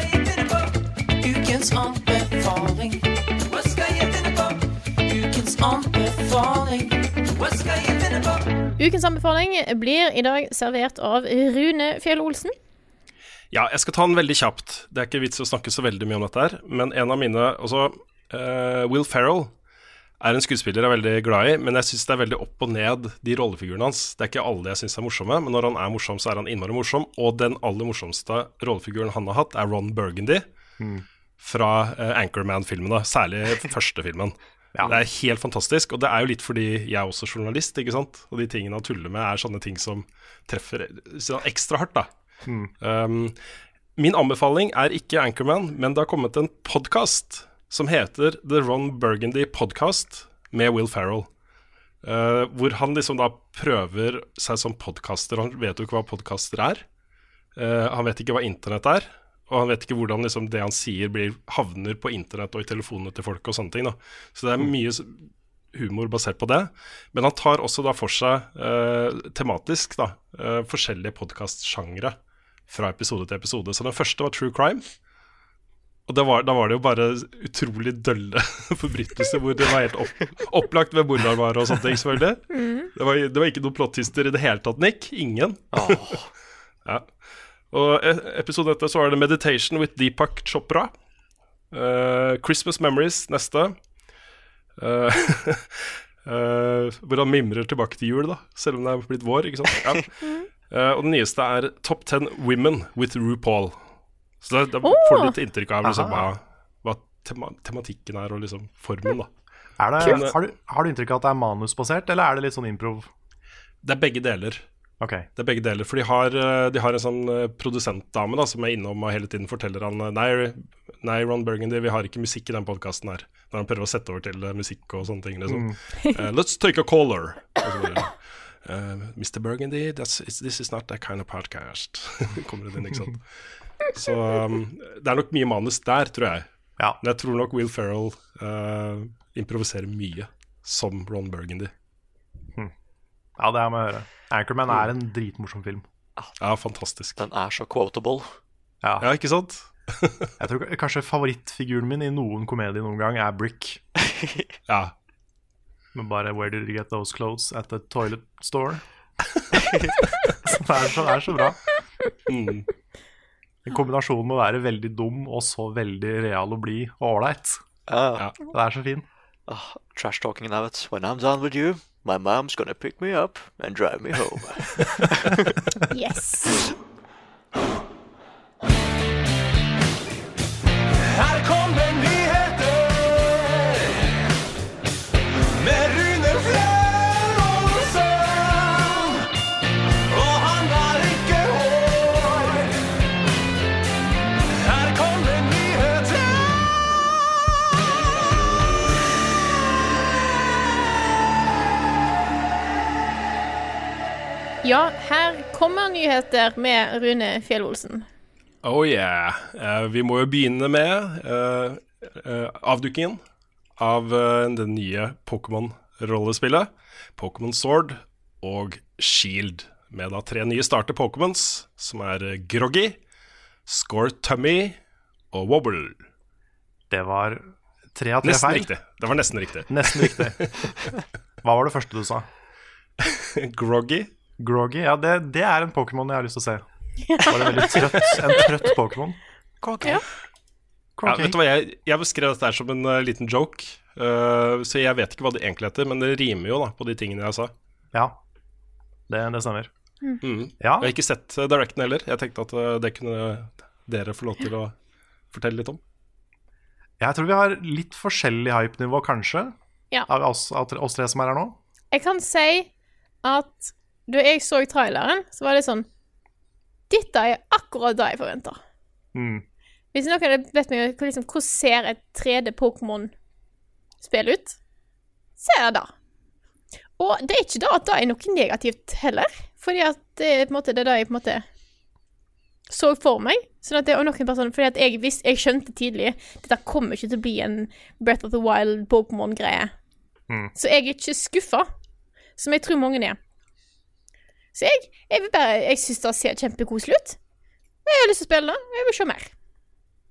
Ukens anbefaling. Hva skal jeg finne på? Ukens anbefaling. Hva skal jeg finne på? Ukens anbefaling blir i dag servert av Rune Fjell Olsen. Ja, jeg skal ta den veldig kjapt. Det er ikke vits å snakke så veldig mye om dette her. Men en av mine Altså, uh, Will Ferrell er en skuespiller jeg er veldig glad i, men jeg syns det er veldig opp og ned, de rollefigurene hans. Det er ikke alle jeg syns er morsomme, men når han er morsom, så er han innmari morsom. Og den aller morsomste rollefiguren han har hatt, er Ron Burgundy fra eh, Anchorman-filmene. Særlig <laughs> første filmen. Ja. Det er helt fantastisk, og det er jo litt fordi jeg er også journalist, ikke sant. Og de tingene han tuller med, er sånne ting som treffer sånn ekstra hardt, da. Um, min anbefaling er ikke Anchorman, men det har kommet en podkast som heter The Ron Burgundy Podcast med Will Ferrell. Uh, hvor han liksom da prøver seg som podkaster. Han vet jo ikke hva podkaster er. Uh, han vet ikke hva internett er. Og han vet ikke hvordan liksom det han sier, blir, havner på internett og i telefonene til folk. og sånne ting da. Så det er mye humor basert på det. Men han tar også da for seg eh, tematisk da, eh, forskjellige podkastsjangre fra episode til episode. Så den første var true crime. Og det var, da var det jo bare utrolig dølle <laughs> forbrytelser hvor det var helt opp, opplagt ved hvor han var og sånne ting, selvfølgelig. Det, var, det var ikke noen plottister i det hele tatt, Nick. Ingen. <laughs> Ja. Og episoden episode etter så var det Meditation with Deepak Chopra. Uh, Christmas Memories neste. Uh, uh, <laughs> hvor han mimrer tilbake til jul, da, selv om det er blitt vår. ikke sant? Ja. Eh, og den nyeste er Top 10 Women with RuPaul. Så da, da får du litt inntrykk av liksom, hva, hva tema tematikken er, og liksom formen. da Er det, har, du, har du inntrykk av at det er manusbasert, eller er det litt sånn improv? Det er begge deler. Ok, Det er begge deler, for de har, eh, de har en sånn eh, produsentdame da, som er innom og hele tiden forteller han eh, Nei, Nei, Ron Burgundy, vi har ikke musikk i den podkasten her. Når han prøver å sette over til musikk og sånne ting. Liksom. <laughs> Eh, let's take a caller. Bare, eh, Mr. Burgundy, that's, this is not that kind of podcast. <laughs> Kommer det inn, ikke sant. Så um, det er nok mye manus der, tror jeg. Ja. Men jeg tror nok Will Ferrell uh, improviserer mye som Ron Burgundy. ja, det er med å høre. Anchorman er en dritmorsom film. Ja, fantastisk. Den er så quotable. Ja. Ja, ikke sant? <laughs> Jeg tror kanskje favorittfiguren min i noen komedie noen gang er Brick. <laughs> Ja. Men bare 'Where did you get those clothes?' at the toilet store. <laughs> det, er så, er så bra. Mm. En kombinasjon med å være veldig dum og så veldig real og blid og ålreit. Ja. Det er så fin. Uh, trash talking now it's when I'm done with you, my mom's gonna pick me up and drive me home. <laughs> Yes. <laughs> Ja, her kommer nyheter med Rune Fjell-Olsen. Oh yeah. Uh, vi må jo begynne med uh, uh, avdukingen av eh, det nye Pokémon-rollespillet. Pokémon Sword og Shield. Med da tre nye starter Pokémons, som er eh, Groggy, Score Tummy og Wobble. Det var tre av tre Nesten feil. riktig. Det var nesten riktig. Nesten riktig. <laughs> Hva var det første du sa? Groggy. Groggy? Ja, det, det er en Pokémon jeg har lyst til å se. Bare en veldig trøtt, en trøtt Pokémon. Okay. Ja. Ja, vet du hva, jeg, jeg beskrev dette her som en uh, liten joke, uh, så jeg vet ikke hva det egentlig heter, men det rimer jo da på de tingene jeg sa. Ja, det, det stemmer. Mm. Ja, Jeg har ikke sett uh, Directen heller. Jeg tenkte at det kunne dere få lov til å fortelle litt om. jeg tror vi har litt forskjellig hype-nivå, kanskje, Ja. av oss, av oss tre som er her nå. Jeg kan si at da jeg så traileren, så var det sånn Dette er akkurat det jeg forventer. Mm. Hvis noen hadde bedt meg om liksom, hvordan ser et 3D Pokémon-spill ut, så er det det. Og det er ikke da at det er noe negativt heller, fordi at det er på en måte det er det jeg på en måte så for meg. Sånn at det er noen personer, fordi at jeg, visste, jeg skjønte tidlig dette kommer ikke til å bli en Breath of the Wild Pokémon-greie. Mm. Så jeg er ikke skuffa, som jeg tror mange er. Så jeg, jeg vil bare Jeg syns det ser kjempekoselig ut. Og Jeg har lyst til å spille det. Jeg vil se mer.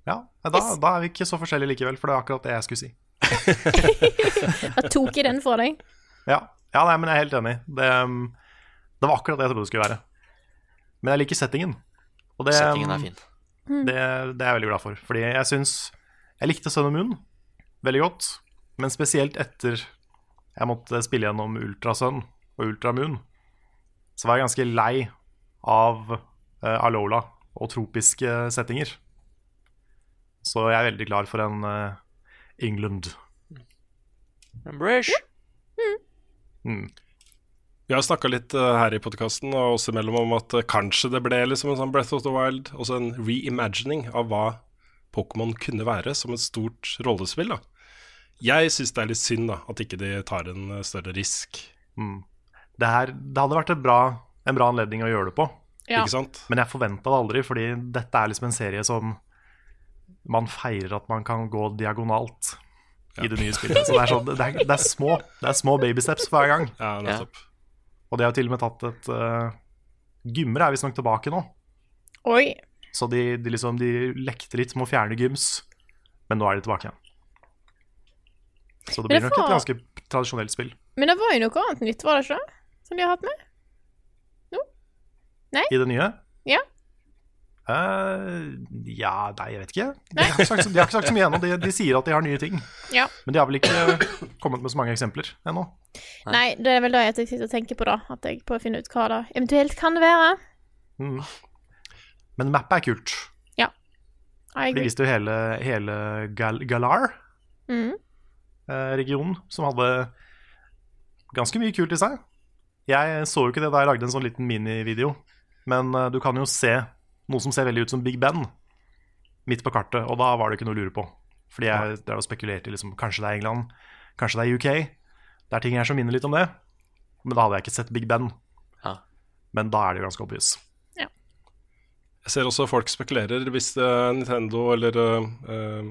Ja, da, Yes. da er vi ikke så forskjellige likevel, for det er akkurat det jeg skulle si. <laughs> Da tok jeg den fra deg. Ja, ja nei, men jeg er helt enig. Det, um, det var akkurat det jeg trodde det skulle være. Men jeg liker settingen. Og det, Settingen er fin. Det, det er jeg veldig glad for. Fordi jeg syns Jeg likte Sun og Moon veldig godt. Men spesielt etter jeg måtte spille gjennom Ultrasun og Ultra Moon, så var jeg ganske lei av uh, Alola og tropiske settinger. Så jeg er veldig klar for en uh, England. Embrace. Mm. Vi har snakka litt uh, her i podkasten og oss imellom om at kanskje det ble liksom en sånn Breath of the Wild, også en reimagining av hva Pokémon kunne være som et stort rollespill. da. Jeg syns det er litt synd da, at ikke de tar en større risk, Mm. Det, her, det hadde vært et bra, en bra anledning å gjøre det på. Ja. ikke sant? Men jeg forventa det aldri, fordi dette er liksom en serie som man feirer at man kan gå diagonalt i det nye spillet. Så det er, sånn, det er, det er små Det er små babysteps hver gang. Ja, nettopp. Og de har jo til og med tatt et uh, Gymmer er visstnok tilbake nå. Oi. Så de, de, liksom, de lekte litt med å fjerne gyms, men nå er de tilbake igjen. Så det blir det nok et ganske tradisjonelt spill. Men det var jo noe annet nytt, var det ikke? Som de har hatt med? I det nye? Ja. Uh, ja, nei, jeg vet ikke. De har ikke sagt, så- de har ikke sagt så mye ennå. De, de sier at de har nye ting. Ja. Men de har vel ikke kommet med så mange eksempler ennå. Nei, det er vel det jeg sitter og tenker på, da. At jeg prøver å finne ut hva det eventuelt kan være. Mm. Men mappet er kult. Ja. De agree. viste jo hele, hele Gal Galar-regionen, Mhm. som hadde ganske mye kult i seg. Jeg så jo ikke det da jeg lagde en sånn liten minivideo, men eh, du kan jo se noe som ser veldig ut som Big Ben. midt på kartet, og da var det ikke noe å lure på. Fordi jeg drev og spekulerte i liksom, kanskje det er England, kanskje det er UK. Det er ting her som minner litt om det. Men da hadde jeg ikke sett Big Ben. Ja. Men da er det jo ganske obvious. Jeg ser også folk spekulerer hvis eh, Nintendo eller eh, eh,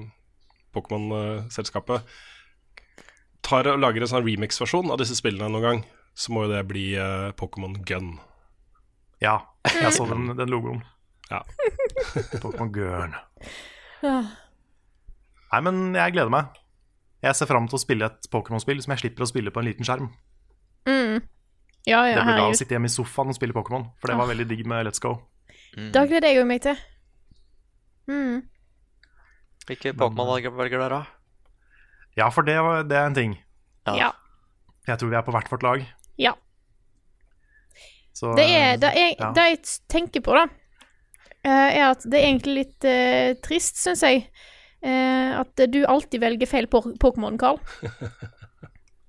Pokémon-selskapet tar og lager en sånn remix-versjon av disse spillene noen gang, så må jo det bli uh, Pokémon Gun. Ja, jeg så den, den logoen. Ja. <laughs> Pokémon Gun. Ja. Nei, men jeg gleder meg. Jeg ser fram til å spille et Pokémon-spill som jeg slipper å spille på en liten skjerm. Mm. Ja, ja, det blir da å sitte hjemme i sofaen og spille Pokémon, for det var veldig digg med Let's Go. Da gleder jeg meg til. Mm. Hvilke Pokémon velger velger dere, da? Ja, for det, det er en ting. Ja. Jeg tror vi er på hvert vårt lag. Ja. Så, Det, er, det, er, ja. det jeg tenker på, da, eh, er at det er egentlig litt uh, trist, syns jeg. uh, at du alltid velger feil Pokémon, Carl. <laughs>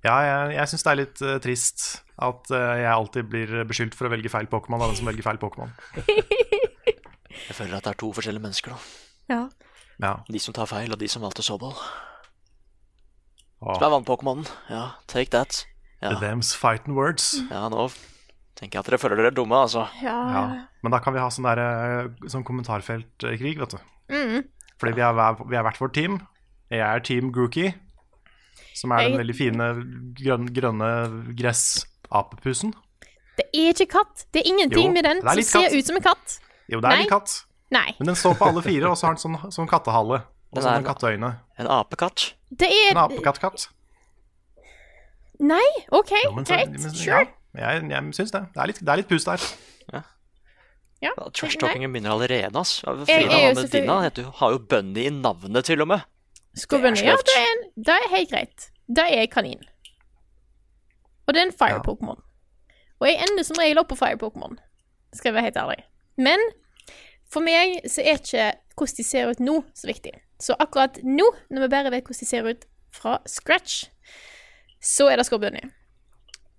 Ja, jeg, jeg syns det er litt uh, trist at jeg alltid blir beskyldt for å velge feil Pokémon av den som velger feil Pokémon. Jeg føler at det er to forskjellige mennesker, da. Ja. Ja. De som tar feil, og de som valgte Sobol. Som er vannpokémonen. Ja, take that. Ja. Them's fighting words. ja, nå tenker jeg at dere føler dere er dumme, altså. Ja. Ja. Men da kan vi ha sånn, der, eh, sånn kommentarfeltkrig, vet du. Mm. Fordi vi er, hver- vi er hvert vårt team. Jeg er Team Grookie, som er den Jeg- veldig fine grønne, grønne gressapepusen. Det er ikke katt. Det er ingenting Jo, med den som ser ut som en katt. Jo, det er Nei. litt katt. Nei. Men den står på alle fire, og så har den sånn, sånn kattehale. Og sånn katteøyne. En apekatt. Det En er apekatt-katt. Nei, OK, Jo, men greit. men- Sure. Ja, jeg, jeg syns det. Det er, litt, det er litt pus der. Ja. Trash-talkingen begynner allerede, ass. Ja, Jeg Frida, med selvfølgelig- har jo Bunny i navnet, til og med. Skubbunny, ja, det er, det er helt greit. Det er kanin. Og det er en fire-pokémon. Og jeg ender som regel opp på fire Pokémon, skal jeg være helt ærlig. Men for meg så er ikke hvordan de ser ut nå, så viktig. Så akkurat nå, når vi bare vet hvordan de ser ut fra scratch, så er det Scorbunny.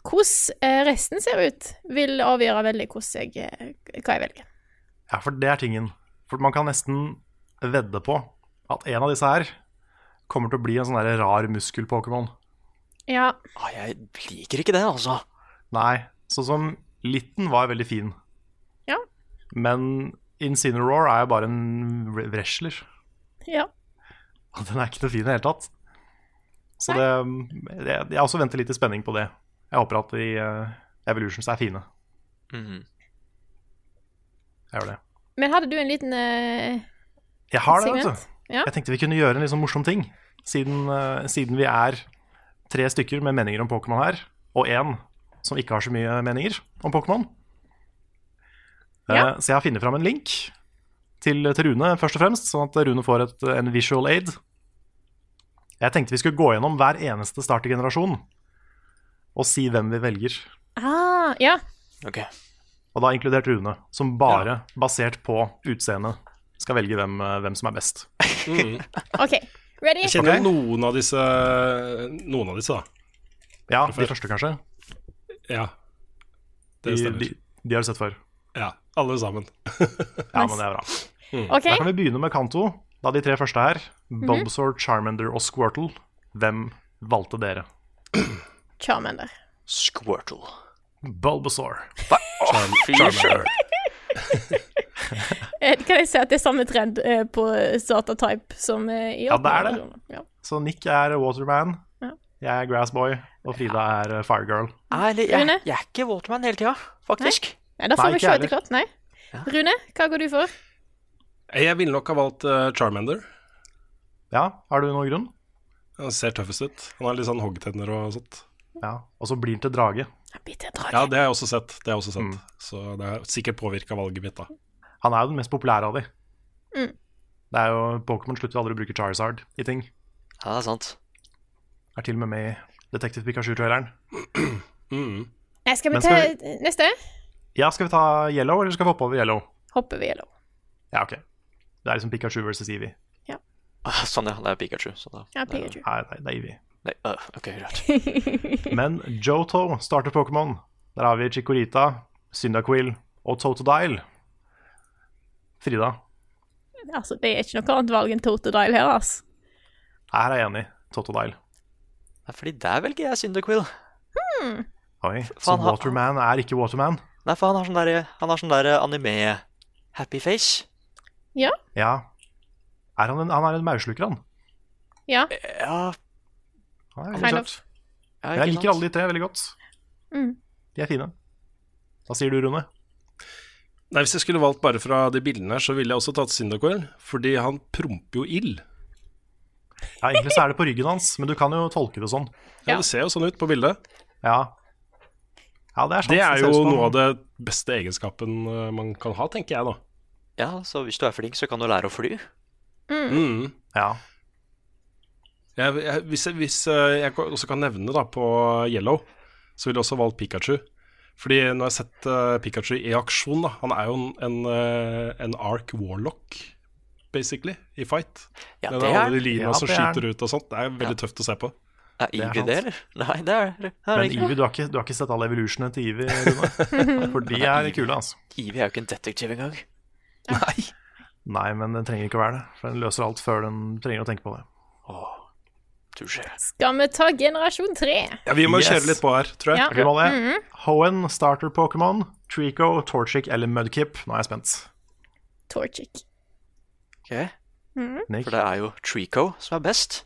Hvordan eh, resten ser ut, vil avgjøre veldig jeg, eh, hva jeg velger. Ja, for det er tingen. For man kan nesten vedde på at en av disse her kommer til å bli en sånn rar muskel-Pokémon. Ja, Ah, jeg liker ikke det, altså. Nei, sånn som Litten var veldig fin. Ja. Men Incineroar er jo bare en wre- wrestler. ja. Den er ikke noe fin i det hele tatt. Så det, det Jeg også venter litt i spenning på det. Jeg håper at de uh, Evolutions er fine. Mm. Jeg gjør det. Men hadde du en liten uh, Jeg har det, vet du. Ja. Jeg tenkte vi kunne gjøre en litt sånn morsom ting. Siden, uh, siden vi er tre stykker med meninger om Pokémon her, og én som ikke har så mye meninger om Pokémon. Ja. Uh, Så jeg har funnet fram en link til, til Rune, først og fremst, sånn at Rune får et, en visual aid. Jeg tenkte vi skulle gå gjennom hver eneste startergenerasjon og si hvem vi velger. Ah, ja. Ok. Og da inkludert Rune, som bare, basert på utseende, skal velge hvem, eh, hvem som er best. Mm. <laughs> OK. Ready? Jeg kjenner okay. noen av disse Noen av disse, da. Ja, de første, kanskje. Ja. De, Det stemmer. de, de har du sett før. Ja, alle sammen. Ja, men det er bra. OK. Da kan vi begynne med Kanto. Da de tre første her, Bulbasaur, Charmander og Squirtle. Hvem valgte dere? Charmander. Squirtle. Bulbasaur. Charmander. <laughs> Eh, Kan jeg si at det er samme trend eh, på Starter-type som eh, i Ja, det er det. Ja. Så Nick er Waterman. Ja. Jeg er Grassboy. Og Frida er Firegirl. Ærlig, jeg, jeg er ikke Waterman hele tida, faktisk. Nei, da får Nei, vi se etter hvert. Nei. Rune, hva går du for? Jeg ville nok ha valgt uh, Charmander. Ja, har du noen grunn? Han ser tøffest ut. Han har litt sånn hoggtenner og sånt. Ja. Og så blir han til drage. Bitte drage. Ja, det har jeg også sett. Det har jeg også sett. Mm. Så det har sikkert påvirka valget mitt, da. Han er jo den mest populære av de. Mm. Det er jo, Pokémon slutter aldri å bruke Charizard i ting. Ja, det er sant. Er til og med med i Detective Pikachu-traileren. <clears throat> Mm. Skal vi ta skal neste? Ja, skal vi ta Yellow, eller skal vi hoppe over Yellow? Hopper vi Yellow. Ja, ok. Det er liksom Pikachu versus Eevee. Ah, Sånn, ja. Det er Pikachu. Så da, Ja, Pikachu. Nei, nei, det er Ivy. Nei, øh, ok, greit. <laughs> Men Johto starter Pokémon. Der har vi Chikorita, Syndaquil og Totodile. Frida, altså, det er ikke noe annet valg enn Totodile her, altså. Her er jeg enig. Totodile. Nei, fordi der velger jeg Syndaquil. Hmm. Oi, så han- Waterman er ikke Waterman? Nei, for han har sånn der, han har sånn der anime-happy face. Ja. Ja. Er han, en, han er en mausluker, han. Ja. Ja, Han er Kind veldig of. søt. ja jeg liker alle de tre veldig godt. Mm. De er fine. Hva sier du, Rune? Nei, Hvis jeg skulle valgt bare fra de bildene her, så ville jeg også tatt Cyndaquil, fordi han promper jo ild. Ja, Egentlig så er det på ryggen hans, men du kan jo tolke det sånn. Ja, Ja. Det ser jo sånn ut på bildet. Ja, ja det er. Det er jo noe av det beste egenskapen eh, man kan ha, tenker jeg da. Ja, så hvis du er flink, så kan du lære å fly. Mm. Ja. Jeg, jeg, hvis jeg, hvis eh, jeg også kan nevne da på Yellow, så ville jeg også valgt Pikachu. Fordi jeg har sett uh, Pikachu i aksjon, da Han er jo en, en, eh, en Ark Warlock, basically, i fight. Ja, det det alle er de lina ja, som er skyter ut og sånt. Det er veldig tøft å se på. Er er Ivy det, eller? Nei, det er det. er Men ikke. Ivy, du har, ikke, du har ikke sett alle evolutionene til Ivy, <laughs> For de er kule, altså. Ivy er jo ikke en detektiv engang. Nei. Nei, men den trenger ikke å være det. For den løser alt før den trenger å tenke på det. Åh, touché. Skal vi ta generasjon tre? Ja, vi må Yes. kjøre litt på her, tror jeg. Ja. Ok, Molly. Hoenn, starter Pokémon, Trico, Torchic eller Mudkip. Nå er jeg spent. Torchic. Ok, Nick, For det er jo Trico som er best.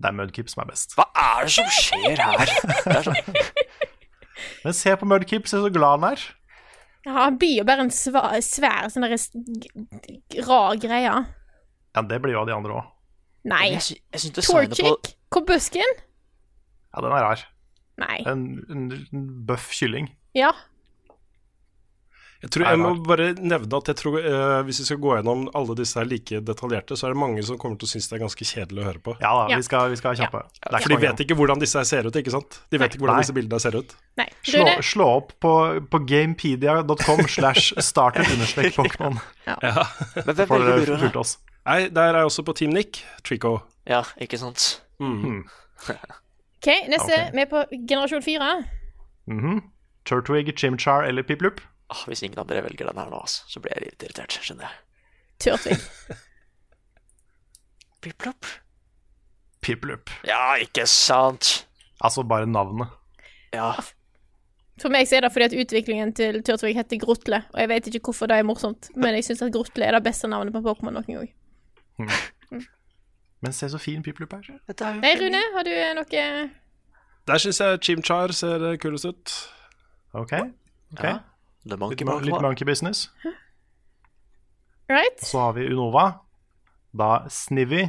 det er Mudkip som er best. Hva er det som skjer her? Det er sånn, <laughs> Men se på Mudkip, se så glad han er. Ja, han blir jo bare en svær, svær sånn rar greie. Ja, det blir jo av de andre òg. Nei. Torchic? Kobusken? Ja, den er rar. Nei. En, en, en bøff kylling. Ja. Jeg, tror, jeg må bare nevne at jeg tror uh, hvis vi skal gå gjennom alle disse her like detaljerte, så er det mange som kommer til å synes det er ganske kjedelig å høre på. Ja da, Ja. vi skal, vi skal kjappe. Er For de vet ikke hvordan disse her ser ut, ikke sant? De vet ikke hvordan Nei. disse bildene ser ut. Nei. Slå, slå opp på, på gamepedia.com <laughs> slash starter understrek <laughs> Pokémon. Men hvem For velger du, fulgt oss. Nei, der er jeg også på Team Nick, Trico. Ja, ikke sant? OK, neste. Vi Vi er på generasjon fire. Mhm. Turtwig, Chimchar eller Piplup? Ah, hvis ingen av dere velger den her nå, altså, så blir jeg litt irritert. Skjønner jeg. Turtvig. <laughs> Piplup? Piplup. Ja, ikke sant? Altså bare navnet. Ja, For meg så er det fordi at utviklingen til Turtvig heter Grotle, og jeg vet ikke hvorfor det er morsomt, men jeg syns at Grotle er det beste navnet på Pokémon noen gang. Men se så fin Piplup er. Nei, Rune, har du noe Der syns jeg Chimchar ser kulest ut. Ok. ok. Ja. The Litt, Monkey mon- litt Monkey. business. Right? Så har vi Unova. Da Snivy,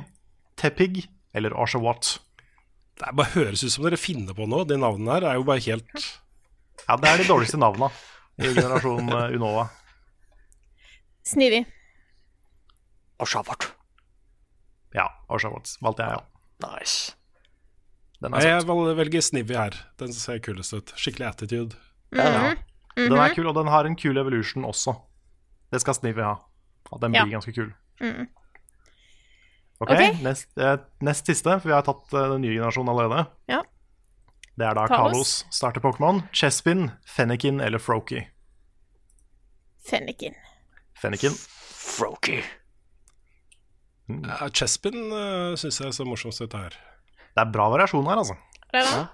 Tepig eller Oshawott. Det er bare høres ut som dere finner på noe. De navnene her er jo bare helt Ja, det er de dårligste navna i <laughs> generasjon eh, Unova. Snivy. Arsha Watt. Ja, Oshawott valgte jeg, ja. Nice. Den er jeg velger Snivy her. Den ser kulest ut. Skikkelig attitude. Ja. Den er kul, og den har en kul evolution også. Det skal Snivy ha. At den Ja. blir ganske kul. Mm. Ok, okay. Nest, eh, nest siste, for vi har tatt eh, den nye generasjonen allerede. Ja. Det er da Kalos starter Pokémon. Chespin, Fennekin eller Froakie. Fennekin. Fennekin. Froakie. Ja, Chespin uh, syns jeg så morsomst ut her. Det er bra variasjon her, altså. Det er det.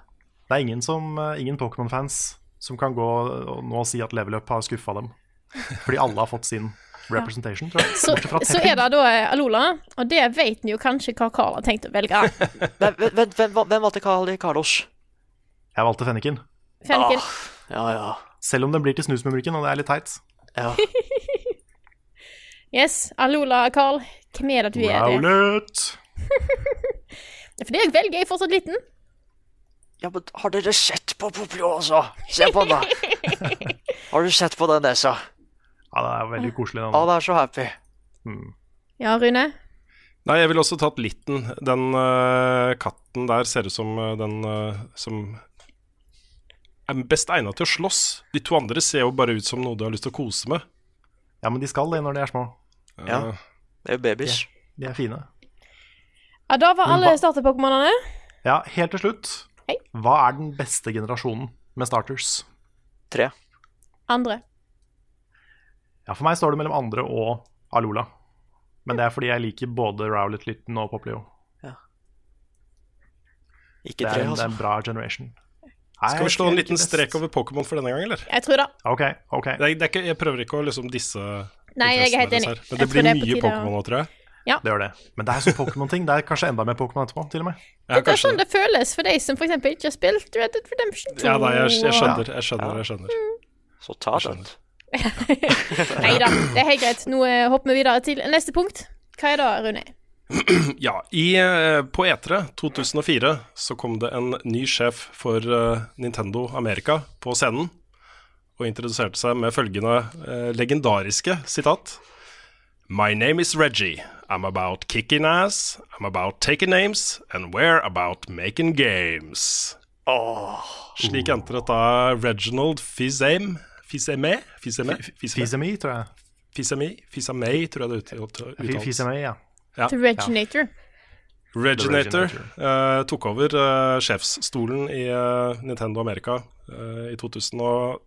Det er ingen, som, eh, ingen Pokémon-fans som kan gå og nå si at Level Up har skuffa dem. Fordi alle har fått sin <laughs> representation, tror jeg. Så, så er det da eh, Alola, og det vet en jo kanskje hva Carl har tenkt å velge. <laughs> Hvem, hvem, hvem, hvem valgte Carl i Carlos? Jeg valgte fenniken. fenniken. Ah, Ja, ja. Selv om den blir til snusmumrikken, og det er litt teit. ja. <laughs> Yes, Alola, Carl. Hvem er det du er? det? For Fordi jeg velger jeg er fortsatt liten. Ja, men har dere sett på Poplio også? Se på den, da. <laughs> Har du sett på den nesa? Ja, det er veldig koselig. Den. Ja, det er så happy. Ja, Rune. Nei, jeg ville også tatt Litten. Den uh, katten der ser ut som uh, den uh, som er best egnet til å slåss. De to andre ser jo bare ut som noe du har lyst til å kose med. Ja, men de skal det når de er små. Ja. Det er jo babys. De er fine. Ja, da var alle starter-pokémonene. Ja, helt til slutt. Hei. Hva er den beste generasjonen med starters? Tre. Andre. Ja, For meg står det mellom andre og Alola. Men det er fordi jeg liker både Rowlet Litten og Poplio. Ikke Det tre, altså. det er en bra generation. Nei, Skal vi slå en liten strek over Pokémon for denne gang, eller? Jeg tror da. Ok, ok. Det er, det er ikke, jeg prøver ikke å liksom disse Nei, jeg er helt enig. her, Men det blir mye Pokémon nå, tror jeg. Det gjør det. Men det er sånn Pokémon-ting. Det er kanskje enda mer Pokémon etterpå, til og med. Ja, Det er sånn det føles for de som eksempel ikke har spilt Red Dead Redemption 2. Ja, da, jeg, jeg skjønner, jeg skjønner. jeg skjønner Så ta den. Nei da, det er helt greit. Nå eh, hopper vi videre til neste punkt. Hva er det, Rune? <clears throat> Ja, i, eh, på E3 2004 så kom det en ny sjef for uh, Nintendo Amerika på scenen og introduserte seg med følgende uh, legendariske sitat. My name is Reggie. I'm about kicking ass, I'm about taking names, and we're about making games. Slik entret da Reginald Fizame Fizame? Fizame, Fizame tror jeg. Fizame, Fizame, tror jeg det ut- uttales. Fizame, ja. Ja. The Reginator. Reginator eh, tok over uh, sjefsstolen i uh, Nintendo America eh, i 2000 og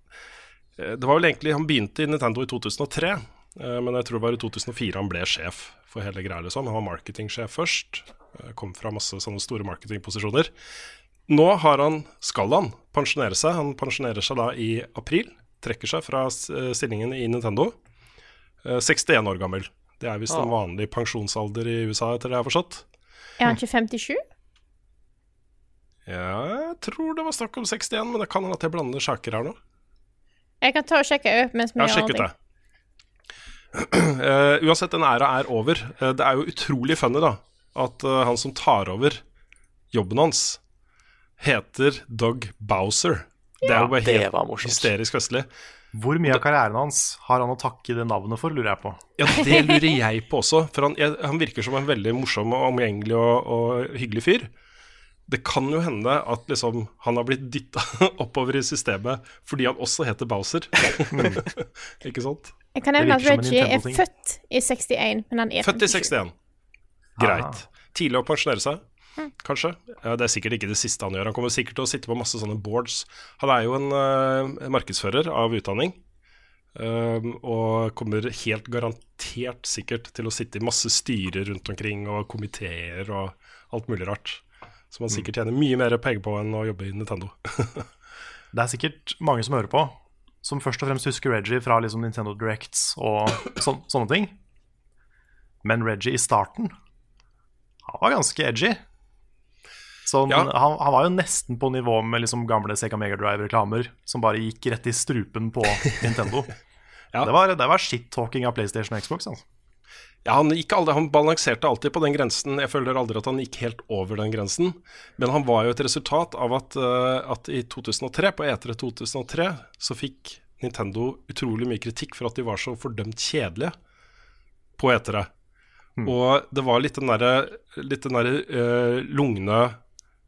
Det var vel egentlig Han begynte i Nintendo i 2003, eh, men jeg tror det var i 2004 han ble sjef for hele greia. Liksom. Han var marketingsjef først. eh, kom fra masse sånne store marketingposisjoner. Nå har han, skal han pensjonere seg. Han pensjonerer seg da i april. Trekker seg fra eh, stillingen i Nintendo. Eh, 61 år gammel. Det er visst en vanlig pensjonsalder i USA, etter det jeg har forstått. Er han ikke 57? Ja, jeg tror det var snakk om 61, men det kan hende at jeg blander saker her nå. Jeg kan ta og sjekke opp mens vi gjør det. <clears throat> Eh, uansett, den æra er over. Uh, det er jo utrolig funny da at uh, han som tar over jobben hans, heter Doug Bowser. Det er jo bare det helt hysterisk festlig. Hvor mye av karrieren hans har han å takke det navnet for, lurer jeg på. Ja, det lurer jeg på også, for han, jeg, han virker som en veldig morsom og omgjengelig og, og hyggelig fyr. Det kan jo hende at liksom, han har blitt dytta <laughs> oppover i systemet fordi han også heter Bowser. <laughs> Ikke sant? Jeg kan nevne at Reggie er født i 61, men han er Født i 61. Greit. Tidlig å pensjonere seg, kanskje. Det er sikkert ikke det siste han gjør. Han kommer sikkert til å sitte på masse sånne boards. Han er jo en uh, markedsfører av utdanning. eh, og kommer helt garantert sikkert til å sitte i masse styrer rundt omkring, og komiteer og alt mulig rart. Som han sikkert tjener mye mer penger på enn å jobbe i Nintendo. <laughs> Det er sikkert mange som hører på, som først og fremst husker Reggie fra liksom Nintendo Directs og så, sånne ting. Men Reggie i starten, han var ganske edgy. Sånn, Ja. han, han var jo nesten på nivå med liksom gamle Sega Mega Drive-reklamer som bare gikk rett i strupen på Nintendo. <laughs> Ja. Det var, det var shit-talking av PlayStation og Xbox. Altså. Ja, han, aldri, han balanserte alltid på den grensen. Jeg føler aldri at han gikk helt over den grensen. Men han var jo et resultat av at, eh, at i 2003, på E3 2003, så fikk Nintendo utrolig mye kritikk for at de var så fordømt kjedelige på E3. Og det var litt den derre litt den derre uh, lugne,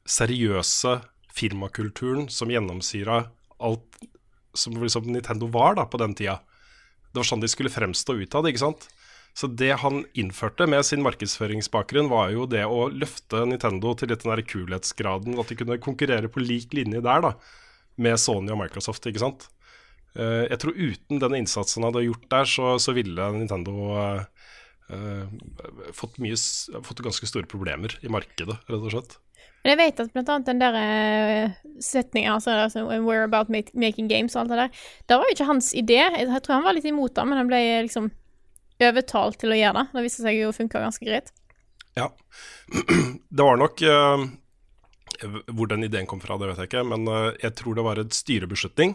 seriøse firmakulturen som gjennomsyra alt som liksom Nintendo var da på den tida. Det var sånn de skulle fremstå utad, ikke sant? Så det han innførte med sin markedsføringsbakgrunn, var jo det å løfte Nintendo til litt den der kulhetsgraden, at de kunne konkurrere på lik linje der, da, med Sony og Microsoft, ikke sant. Eh, jeg tror uten den innsatsen han hadde gjort der, så, så ville Nintendo uh, fått, mye, fått ganske store problemer i markedet, rett og slett. Men jeg vet at blant annet den der setningen altså, altså We're about making games og alt det der, det var jo ikke hans idé. Jeg tror han var litt imot det, men han ble liksom overtalt til å gjøre det. Det viste seg jo å funke ganske greit. Ja. <clears throat> Det var nok uh, Hvor den ideen kom fra, det vet jeg ikke, men uh, jeg tror det var en styrebeslutning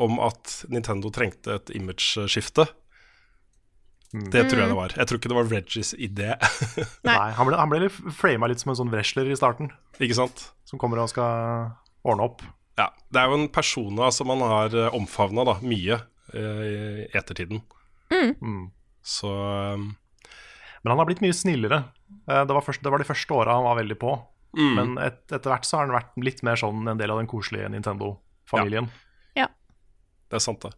om at Nintendo trengte et imageskifte. Det tror jeg det var. Jeg tror ikke det var Reggies idé. <laughs> Nei. Nei, han ble, han ble litt frama litt som en sånn wrestler i starten, ikke sant? som kommer og skal ordne opp. Ja. Det er jo en persona som man har uh, omfavna mye eh, i ettertiden. Mm. Så um... Men han har blitt mye snillere. Eh, Det var, først, det var de første åra han var veldig på. mm, Men et, etter hvert så har han vært litt mer sånn en del av den koselige Nintendo-familien. Ja det er sant, det.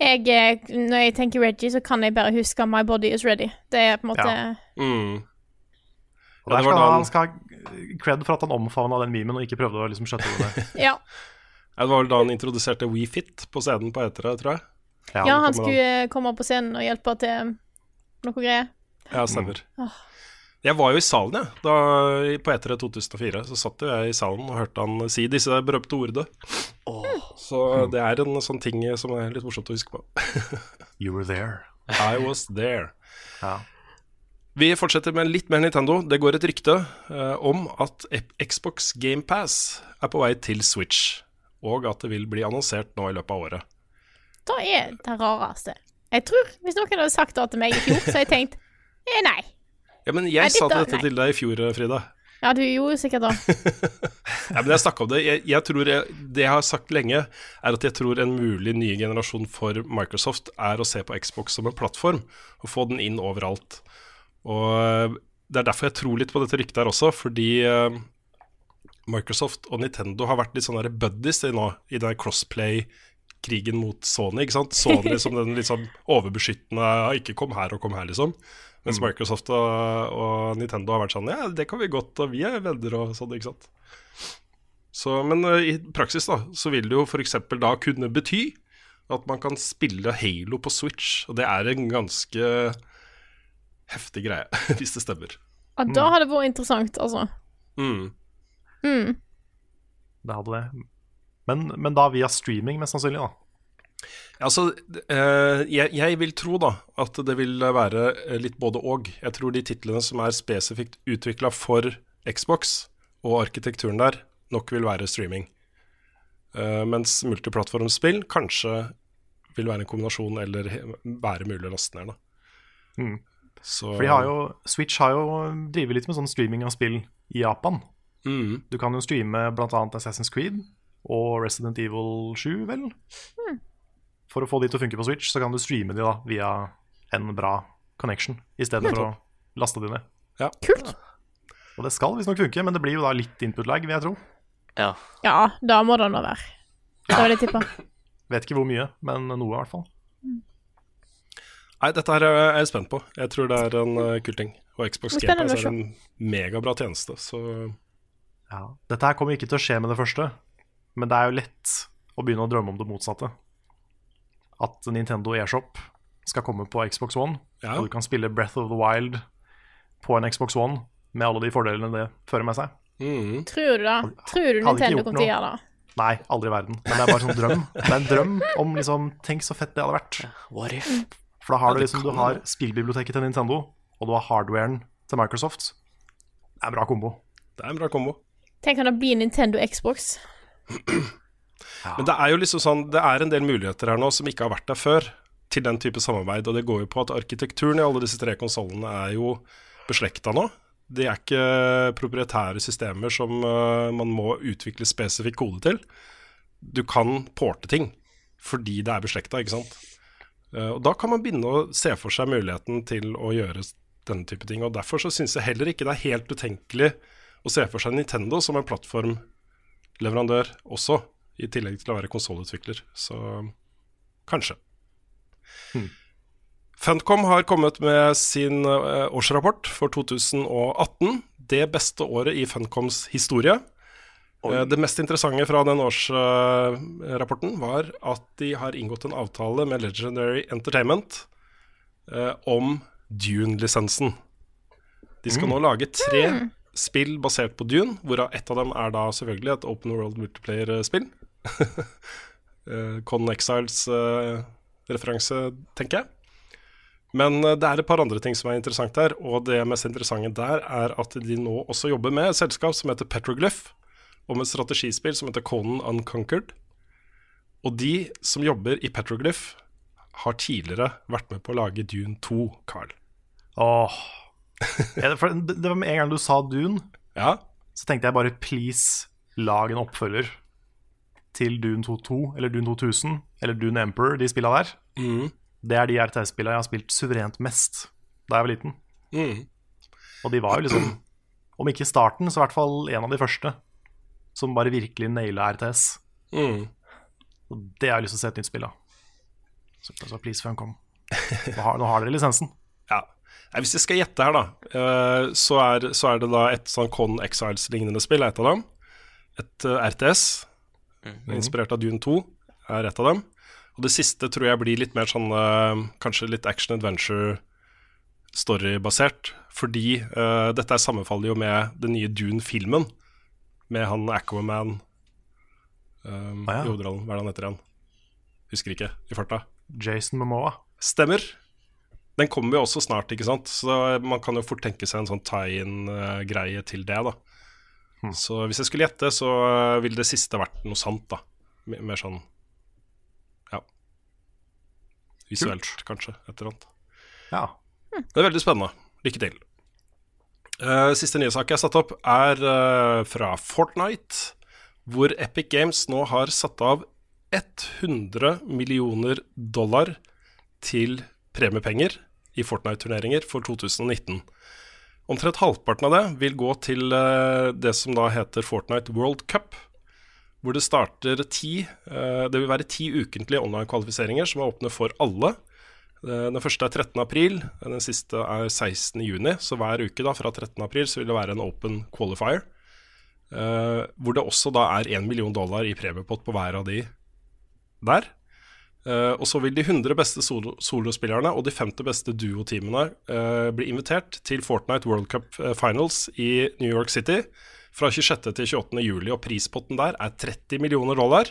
Jeg, eh, når jeg tenker Reggie, så kan jeg bare huske My Body Is Ready. Det er på en måte Ja. Mm. Og der skal han, skal ha cred for at han omfavna den memen og ikke prøvde å liksom skjøtte det. <laughs> Ja. Ja, det var vel da han introduserte WeFit på scenen på etere, tror jeg. Ja, ja han skulle komme på scenen og hjelpe til noe greier. Ja, stemmer. Jeg var jo i salen, jeg. Da, på E3 2004 så satt jo jeg i salen og hørte han si disse berømte ordene. Så det er en sånn ting som er litt morsomt å huske på. <laughs> You were there. I was there. Ja. Vi fortsetter med litt mer Nintendo. Det går et rykte eh, om at Xbox GamePass er på vei til Switch, og at det vil bli annonsert nå i løpet av året. Da er det rareste. Jeg tror, Hvis noen hadde sagt det til meg i fjor, så hadde jeg tenkt eh, nei. Ja, men Nei, jeg sa dette- nei. til deg i fjor, Frida. Ja, du gjorde sikkert det. <laughs> Ja, men jeg snakka om det. Jeg, jeg tror jeg, det jeg har sagt lenge, er at jeg tror en mulig ny generasjon for Microsoft er å se på Xbox som en plattform, og få den inn overalt. Og eh, det er derfor jeg tror litt på dette ryktet her også, fordi eh, Microsoft og Nintendo har vært litt sånne buddies i nå, i den crossplay-krigen mot Sony. ikke sant? Sony <laughs> som den sånn overbeskyttende 'ikke kom her og kom her', liksom. Mens Microsoft og, og Nintendo har vært sånn 'ja, det kan vi godt, og vi er venner', og sånn, ikke sant. Så, men eh, i praksis da, så vil det jo f.eks. da kunne bety at man kan spille Halo på Switch, og det er en ganske heftig greie, <laughs> hvis det stemmer. Ja, da hadde det vært interessant, altså. Mm. Mm. Det hadde det. Men, men da via streaming, mest sannsynlig, da. Altså, eh, jeg, jeg vil tro da at det vil være eh, litt både og. Jeg tror de titlene som er spesifikt utvikla for Xbox og arkitekturen der, nok vil være streaming. Eh, mens multiplattformspill kanskje vil være en kombinasjon eller være mulig å laste ned. Da. Mm. Så, For har jo, Switch har jo drevet litt med sånn streaming av spill i Japan. mm, Du kan jo streame bl.a. Assassin's Creed og Resident Evil 7, vel? For å få de til å funke på Switch, så kan du streame de da via en bra connection, i stedet for å laste de ned. Ja. Kult. Og det skal visstnok funke, men det blir jo da litt input lag, vil jeg tro. Ja. Ja, da må det nå være. Det vil jeg tippe. <laughs> Vet ikke hvor mye, men noe i hvert fall. Nei, dette her er jeg spent på. Jeg tror det er en uh, kul ting. Og Xbox å er en megabra tjeneste, så Ja. Dette her kommer ikke til å skje med det første, men det er jo lett å begynne å drømme om det motsatte. At Nintendo eShop skal komme på Xbox One, Ja. og du kan spille Breath of the Wild på en Xbox One med alle de fordelene det fører med seg. mm. Tror du da? Tror du Nintendo kommer til å gjøre det? Nei, aldri i verden. Men det er bare sånn drøm. Det er en drøm om liksom Tenk så fett det hadde vært. What if? For da har du liksom Du har spillbiblioteket til Nintendo, og du har hardwaren til Microsoft. Det er en bra kombo. det er en bra kombo. Tenk om det blir Nintendo Xbox. Men det er jo liksom sånn Det er en del muligheter her nå som ikke har vært der før, til den type samarbeid. Og det går jo på at arkitekturen i alle disse tre konsollene er jo beslekta nå. De er ikke proprietære systemer som eh, man må utvikle spesifikk kode til. Du kan porte ting fordi det er beslekta, ikke sant. Eh, og da kan man begynne å se for seg muligheten til å gjøre denne type ting. Og derfor så syns jeg heller ikke det er helt utenkelig å se for seg Nintendo som en plattformleverandør også, i tillegg til å være konsollutvikler. Så kanskje. Funcom har kommet med sin eh, årsrapport for 2018. Det beste året i Funcoms historie. Oi. det mest interessante fra den årsrapporten var at de har inngått en avtale med Legendary Entertainment eh, om Dune-lisensen. De skal nå lage tre spill basert på Dune, hvorav ett av dem er da selvfølgelig et open world multiplayer-spill. <laughs> Eh, Con Exiles-referanse, tenker jeg. Men eh, det er et par andre ting som er interessant der, og det mest interessante der er at de nå også jobber med et selskap som heter Petroglyph, om et strategispill som heter Conan Unconquered. Og de som jobber i Petroglyph, har tidligere vært med på å lage Dune 2, Carl. Åh. Ja, for det det var med en gang du sa Dune, Ja, så tenkte jeg bare please, lag en oppfølger til Dune 22, eller Dune 2000, eller Dune Emperor, de spilla der. mm, Det er de RTS-spillene jeg har spilt suverent mest da jeg var liten. mm. Og de var jo liksom, om ikke starten, så i hvert fall en av de første som bare virkelig naila RTS. Mm. Og det har jeg lyst til å se et nytt spill av. Så, så please, Funcom. Nå har, nå har dere lisensen. Nei, Hvis jeg skal gjette her, da, eh, så er, så er det da et sånn Con Exiles-lignende spill, er et av dem. Et eh, RTS, inspirert av Dune 2, er et av dem. Og det siste tror jeg blir litt mer sånn eh, Kanskje litt action adventure storybasert. Fordi uh, dette er sammenfaller jo med den nye Dune-filmen. Med han Aquaman um, Ah, ja. i hovedrollen. Hva er det han heter igjen? Husker ikke i farta. Jason Momoa. Stemmer. Den kommer jo også snart, ikke sant? så man kan jo fort tenke seg en sånn tie-in-greie til det. da Så hvis jeg skulle gjette, så eh, ville det siste vært noe sant, da. Mer sånn ja. Visuelt, kanskje. Et eller annet. Ja. Det er veldig spennende. Lykke til. Uh, siste nye sak jeg har satt opp, er uh, fra Fortnite, hvor Epic Games nå har satt av 100 millioner dollar til premiepenger i Fortnite-turneringer for 2019. Omtrent halvparten av det vil gå til eh, det som da heter Fortnite World Cup, hvor det starter ti eh, Det vil være ti ukentlige online-kvalifiseringer som er åpne for alle. Eh, Den første er 13. april, den siste er 16. juni. Så hver uke da, fra 13. april vil det være en open qualifier. hvor det også da er 1 million dollar i premiepott på hver av de der. Eh, og så vil de 100 beste solo solospillerne og de 50 beste duoteamene uh, bli invitert til Fortnite World Cup eh, Finals i New York City fra 26. til 28. juli. Og prispotten der er 30 millioner dollar.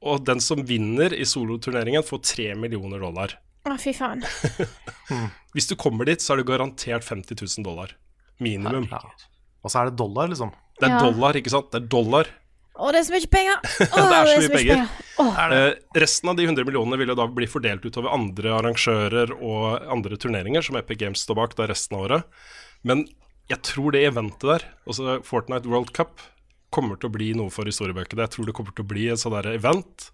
Og den som vinner i soloturneringen, får 3 millioner dollar. Å, fy faen. <laughs> Hvis du kommer dit, så er det garantert 50 000 dollar. Minimum. Ja. Og så er det dollar, liksom. Det er Ja. dollar, ikke sant? Det er dollar. Å, det er så mye penger! <laughs> Å, Det er så mye penger. Åh. Eh, resten av de 100 millionene vil jo da bli fordelt utover andre arrangører og andre turneringer, som Epic Games står bak da resten av året. Men jeg tror det eventet der, altså Fortnite World Cup, kommer til å bli noe for historiebøkene. Jeg tror det kommer til å bli et sånn der event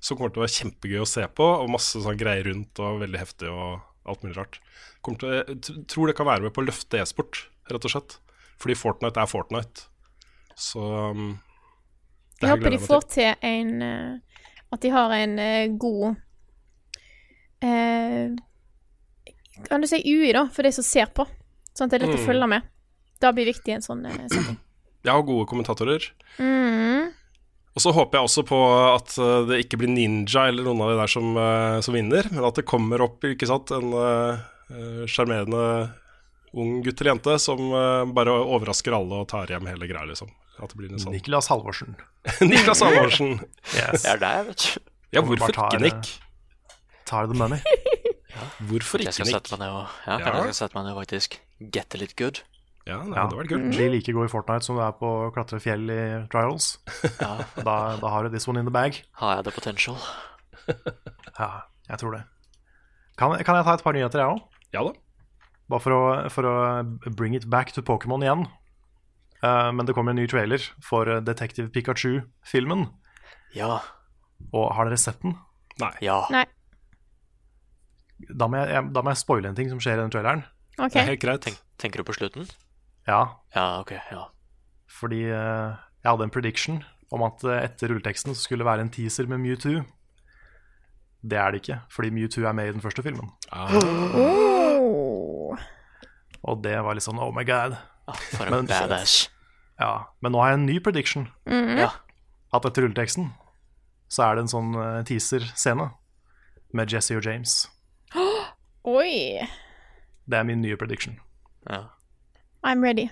som kommer til å være kjempegøy å se på, og masse sånn greier rundt og veldig heftig og alt mulig rart. Til, jeg tror det kan være med på å løfte e-sport, rett og slett. Fordi Fortnite er Fortnite. Så um, Jeg håper de får til. en eh, At de har en eh, god eh, Kan du si UI, da, for de som ser på? Sånn at det er lett å Mm. følge med. Det blir viktig i en sånn setting. Ja, og gode kommentatorer. Mm. Og så håper jeg også på at eh, det ikke blir Ninja eller noen av de der som, som vinner, men at det kommer opp ikke sant, en sjarmerende uh, ung gutt eller jente som uh, bare overrasker alle og tar hjem hele greia, liksom. At det blir en sånn Niklas Halvorsen. <laughs> Niklas Halvorsen. Yes. Det er deg, vet du. Ja, hvorfor tar, ikke, Nick? Tar the money. <laughs> Hvorfor Jeg ikke, skal Nick? sette meg ned og Ja, Ja. jeg skal sette meg ned og faktisk get a litt good. Ja, det Ja. hadde vært kult. Bli like god i Fortnite som du er på å klatre fjell i Trials. Ja. <laughs> Da, da har du this one in the bag. Har jeg the potential? Ja, jeg tror det. Kan, kan jeg ta et par nyheter, jeg òg? Ja da. Bare for å, for å bring it back to Pokémon igjen. Eh, men det kommer en ny trailer for eh, Detective Pikachu-filmen. Ja. Og har dere sett den? Nei. Ja. Nei. Da må jeg, jeg, da må jeg spoile en ting som skjer i den traileren. OK. Det er helt greit. Tenk, tenker du på slutten? Ja, Ja, ok. ja fordi uh, jeg hadde en prediction om at etter rulleteksten så skulle det være en teaser med Mewtwo. Det er det ikke, fordi Mewtwo er med i den første filmen. Ah, Oh. Og det var litt sånn oh my god. Ah, For en Men- badass. Ja, Men nå har jeg en ny prediction. Ja. At etter rulleteksten så er det en sånn eh, teaser-scene med Jesse og James. <gasps> Oi. Det er min nye prediction. ja. I'm ready.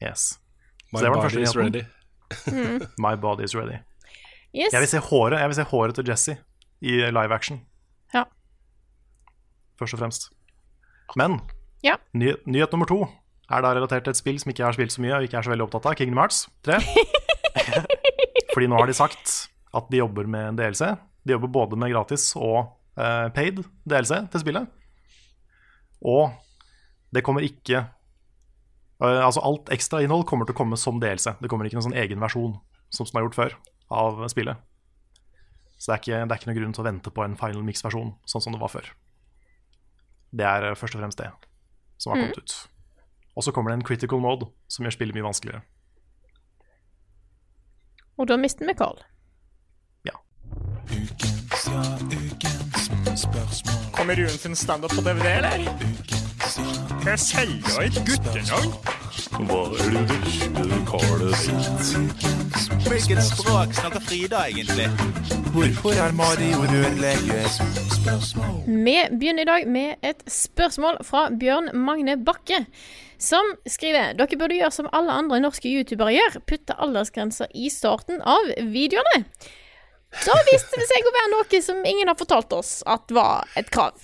Yes. My Så det var den body første is ready. <laughs> <laughs> My body is ready. Yes. Jeg vil se håret, jeg vil se håret til Jesse i live action. Ja. Først og fremst. Men Ja. nyhet, nyhet nummer to er da relatert til et spill som ikke jeg har spilt så mye og ikke er så veldig opptatt av, Kingdom Hearts 3. <laughs> Fordi nå har de sagt at de jobber med en DLC. De jobber både med gratis og uh, paid DLC til spillet. Og det kommer ikke uh, Altså alt ekstrainnhold kommer til å komme som DLC. Det kommer ikke noen sånn egen versjon, som som er gjort før, av spillet. Så det er, ikke, det er ikke noen grunn til å vente på en final mix-versjon, sånn som det var før. Det er eh, først og fremst det som har kommet ut. Og så kommer det en critical mode, som gjør spillet mye vanskeligere. Og da mister vi Carl. Kommer Rune sin standup på DVD, eller? Kan jeg selger et guttenavn? Hva er det verste Carl har sett? Hvilket språk snakker Frida egentlig? Hvorfor er Mario rørlegger? Vi begynner i dag med et spørsmål fra Bjørn Magne Bakke, som skriver Dere burde gjøre som alle andre norske youtubere gjør, putte aldersgrenser i starten av videoene. Så viste det seg å være noe som ingen har fortalt oss at var et krav.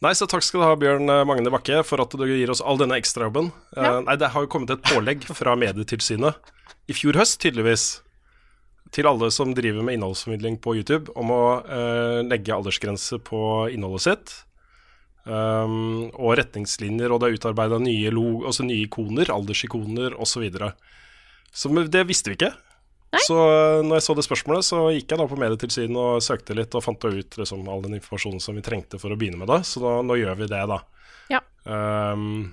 Nei, så takk skal du ha, Bjørn eh, Magne Bakke, for at du gir oss all denne ekstrajobben. Eh, Ja. nei, det har jo kommet et pålegg fra Medietilsynet i fjor høst, tydeligvis, til alle som driver med innholdsformidling på YouTube, om å eh, legge aldersgrense på innholdet sitt. Um, og retningslinjer, og det er utarbeida nye, altså nye ikoner, aldersikoner osv. Så, videre. så det visste vi ikke. Så eh, når jeg så det spørsmålet, så gikk jeg da på Medietilsynet og søkte litt og fant ut liksom, all den informasjonen som vi trengte for å begynne med det. Så da, nå gjør vi det, da. Ja. Um,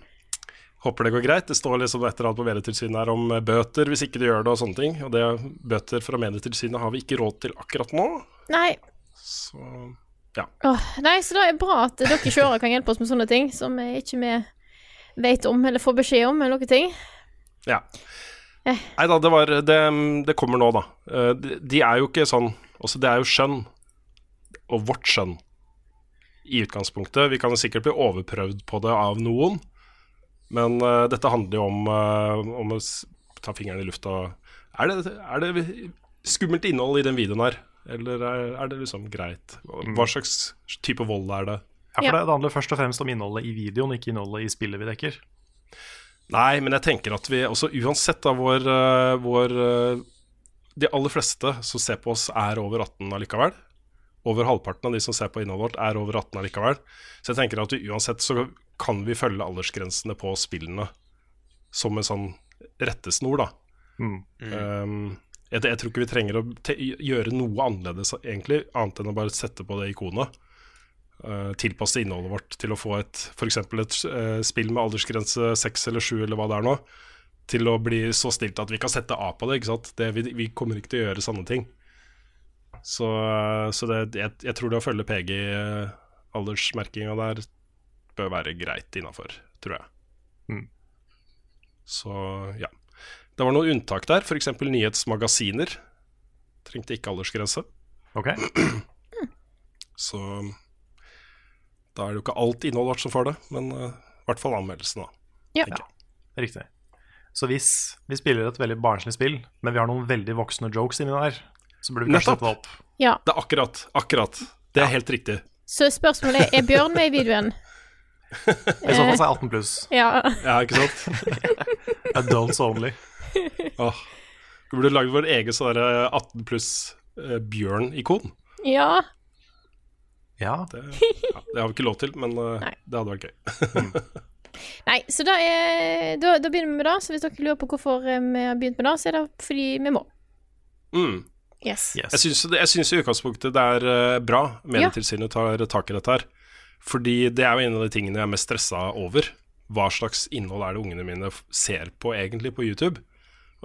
håper det går greit. Det står liksom et eller annet på Medietilsynet her om eh, bøter hvis ikke du gjør det og sånne ting. Og det bøter fra Medietilsynet har vi ikke råd til akkurat nå. Nei. Så ja. Åh, nei, så det er bra at dere sjøere kan hjelpe oss med sånne ting som vi ikke vi vet om eller får beskjed om, eller noen ting. Ja. Eh. Nei da, det, var, det, det kommer nå, da. Eh, De, de er jo ikke sånn Altså, det er jo skjønn, og vårt skjønn, i utgangspunktet. Vi kan jo sikkert bli overprøvd på det av noen, men uh, dette handler jo om, uh, om å ta fingeren i lufta. Er det, er det skummelt innhold i den videoen her? Eller er, er det liksom greit? Hva slags type vold er det? Ja, for det, det handler først og fremst om innholdet i videoen, ikke innholdet i spillet vi dekker. Nei, men jeg tenker at vi også uansett da vår, eh, vår eh, De aller fleste som ser på oss, er over 18 allikevel. Over halvparten av de som ser på innholdet vårt, er over 18 allikevel. Så jeg tenker at vi uansett så kan vi følge aldersgrensene på spillene som en sånn rettesnor, da. Mm. Um, jeg, jeg tror ikke vi trenger å gjøre noe annerledes, egentlig, annet enn å bare sette på det ikonet. Uh, tilpasse innholdet vårt til å få et f.eks. et uh, spill med aldersgrense 6 eller 7 eller hva det er nå, til å bli så stilt at vi kan sette A på det. ikke sant? Det, vi, vi kommer ikke til å gjøre sånne ting. Så, uh, så det, jeg, jeg tror det å følge PG-aldersmerkinga der bør være greit innafor, tror jeg. Mm. Så ja. Det var noen unntak der, f.eks. nyhetsmagasiner. Trengte ikke aldersgrense. Ok. <clears throat> Så da er det jo ikke alt innholdet vårt som får det, men eh, i hvert fall anmeldelsen, da. Ja. ja. Riktig. Så hvis vi spiller et veldig barnslig spill, men vi har noen veldig voksne jokes inni der, så burde vi kanskje sette det opp. Ja. Det er akkurat. Akkurat. Det er helt riktig. Så spørsmålet er er Bjørn med i videoen. I så fall er 18 pluss. Ja. Ja, ikke sant? <laughs> Adults only. <laughs> Åh. Vi burde lagd vår egen sånn 18 pluss eh, bjørn-ikon. ja. Ja. Det, ja, det har vi ikke lov til, men eh, Nei. det hadde vært gøy. <laughs> Nei, så da, er, da, da begynner vi med det. Så hvis dere lurer på hvorfor eh, vi har begynt med det, så er det fordi vi må. Mm. Yes. Jeg syns, jeg syns i utgangspunktet det er eh, bra Medietilsynet tar tak i dette her. Fordi det er jo en av de tingene jeg er mest stressa over. Hva slags innhold er det ungene mine ser på egentlig på YouTube?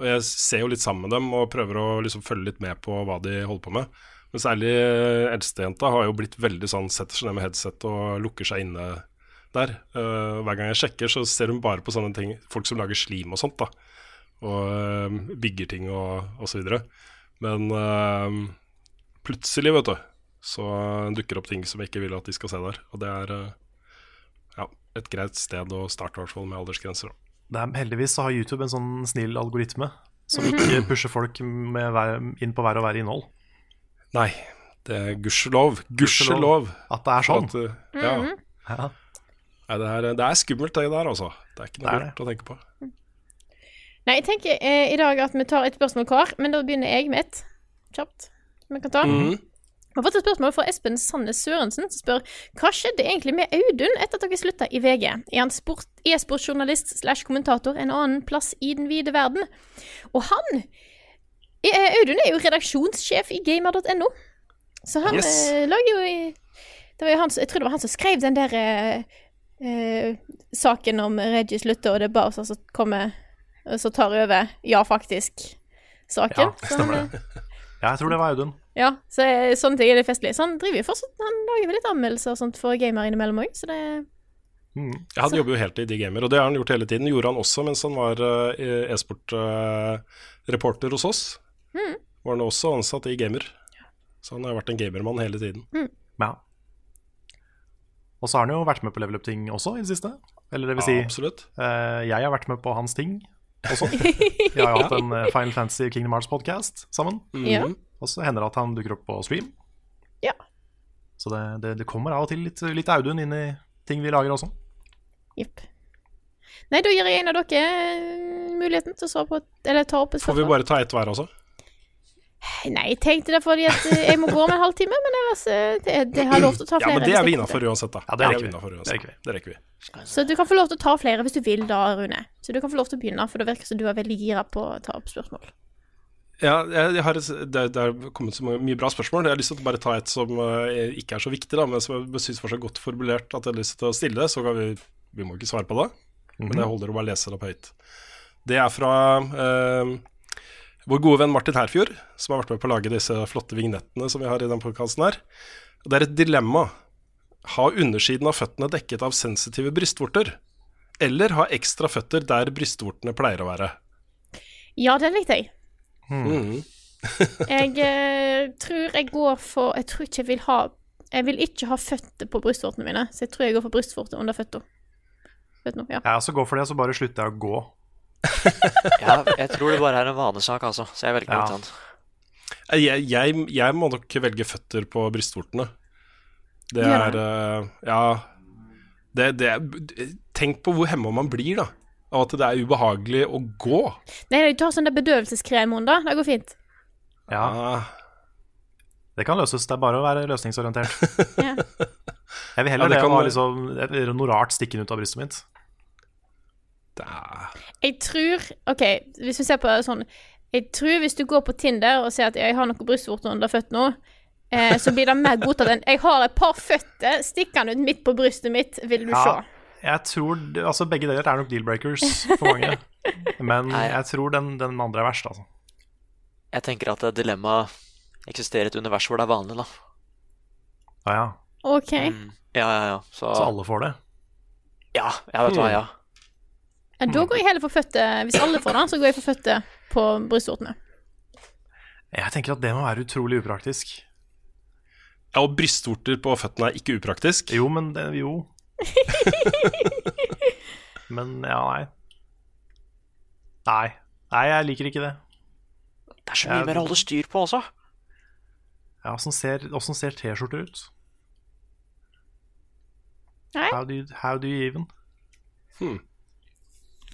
Og jeg ser jo litt sammen med dem og prøver å liksom følge litt med på hva de holder på med. Men særlig eh, eldstejenta har jo blitt veldig sånn setter seg ned med headset og lukker seg inne der. Uh, hver gang jeg sjekker, så ser hun bare på sånne ting, folk som lager slim og sånt, da. Og uh, bygger ting og, og så videre. Men uh, plutselig, vet du, så dukker opp ting som jeg ikke vil at de skal se der. Og det er ja, et greit sted å starte, i hvert fall med aldersgrenser. Da. Det er, heldigvis så har YouTube en sånn snill algoritme som ikke pusher folk med hver, inn på hver og hver innhold. Nei, det er gudskjelov. Gudskjelov. At det er sånn. At, ja. ja. -hmm. Ja. Nei, det, er, det er skummelt, det der, altså. Det er ikke noe lurt å tenke på. Nei, jeg tenker eh, i dag at vi tar et spørsmål hver, men da begynner jeg med et kjapt. som Vi kan ta. Mhm. Vi har fått et spørsmål fra Espen Sandnes Sørensen, som spør hva skjedde egentlig med Audun etter at dere slutta i VG? Er han e-sportjournalist slash kommentator en annen plass i den vide verden? Og han eh, Audun er jo redaksjonssjef i gamer.no, så han Yes. eh, lager jo det var jo han, Jeg tror det var han som skrev den der eh, eh, saken om Reggie slutter, og det er oss som kommer som tar over Ja, faktisk-saken. Ja, stemmer han, det. Ja, jeg tror det var Audun. Ja, så eh, sånne ting er litt festlig. Så han driver jo fortsatt Han lager vel litt anmeldelser og sånt for gamere innimellom òg, så det Mm. Ja, han jobber jo helt i de gamer, og det har han gjort hele tiden. Gjorde han også mens han var uh, e-sport-reporter hos oss. Mm. Var han også ansatt i gamer. Så han har vært en gamermann hele tiden. Ja. Og så har han jo vært med på level up-ting også i det siste. Eller det vil si, Ja, absolutt. eh, jeg har vært med på hans ting også. <laughs> Vi har jo hatt en eh, Final Fantasy Kingdom Hearts-podkast sammen. Ja. Og så hender det at han dukker opp på stream. Ja. Så det, det, det kommer av og til litt, litt Audun inn i ting vi lager også. Jepp. Nei, da gir jeg en av dere eh, muligheten til å svare på Eller ta opp et Får vi bare ta ett hver også? Nei, jeg tenkte det fordi at eh, jeg må gå om en halvtime, men ellers eh, det, det har lov til å ta flere. Ja, men det er vi innafor uansett, da. Ja, det rekker er vi. innenfor Det rekker vi. Det rekker vi. Så du kan få lov til å ta flere hvis du vil da, Rune. Så du kan få lov til å begynne, for det virker som du er veldig gira på å ta opp spørsmål. Ja, jeg, har et, det, det er kommet så mye bra spørsmål. Jeg har lyst til å bare ta et som eh, ikke er så viktig, da, men som jeg syns var så godt formulert at jeg har lyst til å stille det. Så kan vi Vi må ikke svare på det, men jeg holder å bare lese det opp høyt. Det er fra eh, vår gode venn Martin Herfjord, som har vært med på å lage disse flotte vignettene som vi har i den podkasten her. Det er et dilemma. Ha undersiden av føttene dekket av sensitive brystvorter, eller ha ekstra føtter der brystvortene pleier å være. Ja, den likte jeg. Mm. Jeg eh, tror jeg går for Jeg tror ikke jeg vil ha Jeg vil ikke ha føtter på brystvortene mine, så jeg tror jeg går for brystvorter under føtta. Vet du? Ja. Jeg også går for det, så bare slutter jeg å gå. <laughs> Ja, jeg tror det bare er en vanesak, altså. Så jeg velger Ja. noe annet. Jeg, jeg, jeg må nok velge føtter på brystvortene. Det er Ja. Ja. Det, det tenk på hvor hemma man blir, da. Av at det er ubehagelig å gå. Nei, du tar sånn bedøvelseskrem under. Det går fint. Ja, Ah, det kan løses. Det er bare å være løsningsorientert. <laughs> Ja. Jeg vil heller Ja, det det, kan- å ha liksom, noe rart stikkende ut av brystet mitt. er, Jeg tror OK, hvis vi ser på sånn Jeg tror hvis du går på Tinder og ser at jeg har noen brystvorter under føttene, eh, så blir det mer godtatt enn Jeg har et par føtter stikkende ut midt på brystet mitt, vil du Ja, se. Jeg tror altså Begge deler er nok deal-breakers for mange. <laughs> Men jeg tror den, den andre er verst, altså. Jeg tenker at dilemmaet eksisterer i et univers hvor det er vanlig, da. Ja, ja. OK. Mm. Ja, ja, ja. Så, Så alle får det. Ja, jeg vet hva, ja. Ja, da går jeg heller for fødte Hvis alle får det, så går jeg for fødte på brystvortene. Jeg tenker at det må være utrolig upraktisk. ja, og brystvorter på føttene er ikke upraktisk. Jo, men det, Jo. <laughs> men ja, nei. Nei. Nei, jeg liker ikke det. Det er så mye jeg... mer å holde styr på også. Ja, Åssen ser, ser T-skjorter ut? Nei. How do you, how do you even? Hmm.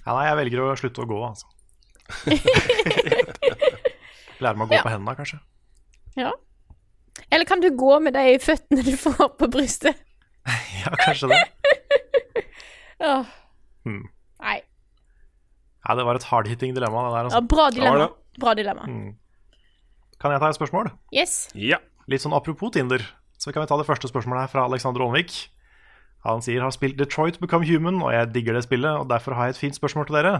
Ja, nei, jeg velger å slutte å gå, altså. <laughs> Lære meg å gå Ja. på hendene, kanskje. Ja. Eller kan du gå med de føttene du får på brystet? <laughs> Ja, kanskje det. Åh. Hmm. Nei. Ja, det var et hardhitting dilemma, det der, Ja, altså. bra dilemma. det. Bra dilemma. Hmm. Kan jeg ta et spørsmål? Yes. Ja. Litt sånn apropos Tinder, så kan vi ta det første spørsmålet her fra Alexander Aanvik. Han sier har spilt Detroit Become Human, og jeg digger det spillet, og derfor har jeg et fint spørsmål til dere.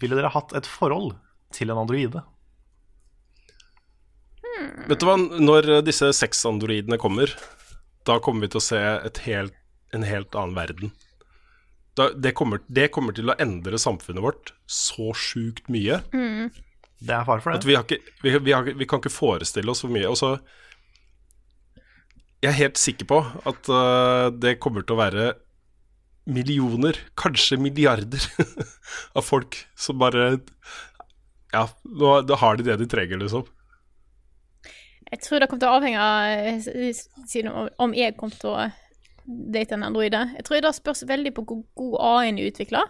Ville dere hatt et forhold til en androide? Vet du hva, når disse sexandroidene kommer, da kommer vi til å se et helt, en helt annen verden. Da, det, kommer, det kommer til å endre samfunnet vårt så sjukt mye Det er fare for at det. vi, har ikke, vi, vi, har, vi kan ikke forestille oss hvor mye. Og så Jeg er helt sikker på at uh, det kommer til å være millioner, kanskje milliarder, <laughs> av folk som bare Ja, nå, da har de det de trenger, liksom. Jeg tror det kommer til å avhenge av eh, om jeg kommer til å date en androide. Jeg tror det spørs veldig på hvor god AI-en er utvikla.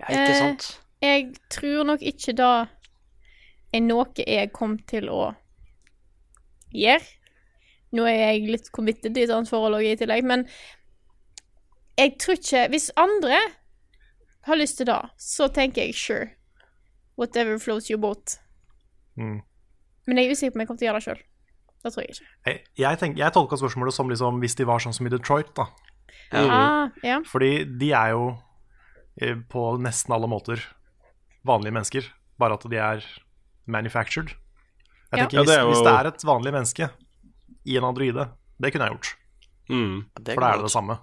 Ja, ikke Eh, sant? Jeg tror nok ikke det er noe jeg kom til å gjøre. Nå er jeg litt committed i et annet forhold i tillegg, men jeg tror ikke Hvis andre har lyst til det, så tenker jeg sure. Whatever flows your boat. Mm. Men jeg er usikker på om jeg kommer til å gjøre det sjøl. Det tror jeg ikke. Jeg, jeg, tenk, jeg tolka spørsmålet som liksom, hvis de var sånn som i Detroit, da. Ah, ja. Fordi de er jo eh, på nesten alle måter vanlige mennesker, bare at de er manufactured. Jeg tenker, Ja, hvis, det jo- hvis det er et vanlig menneske i en androide, det kunne jeg gjort. Mm. For da er det det samme,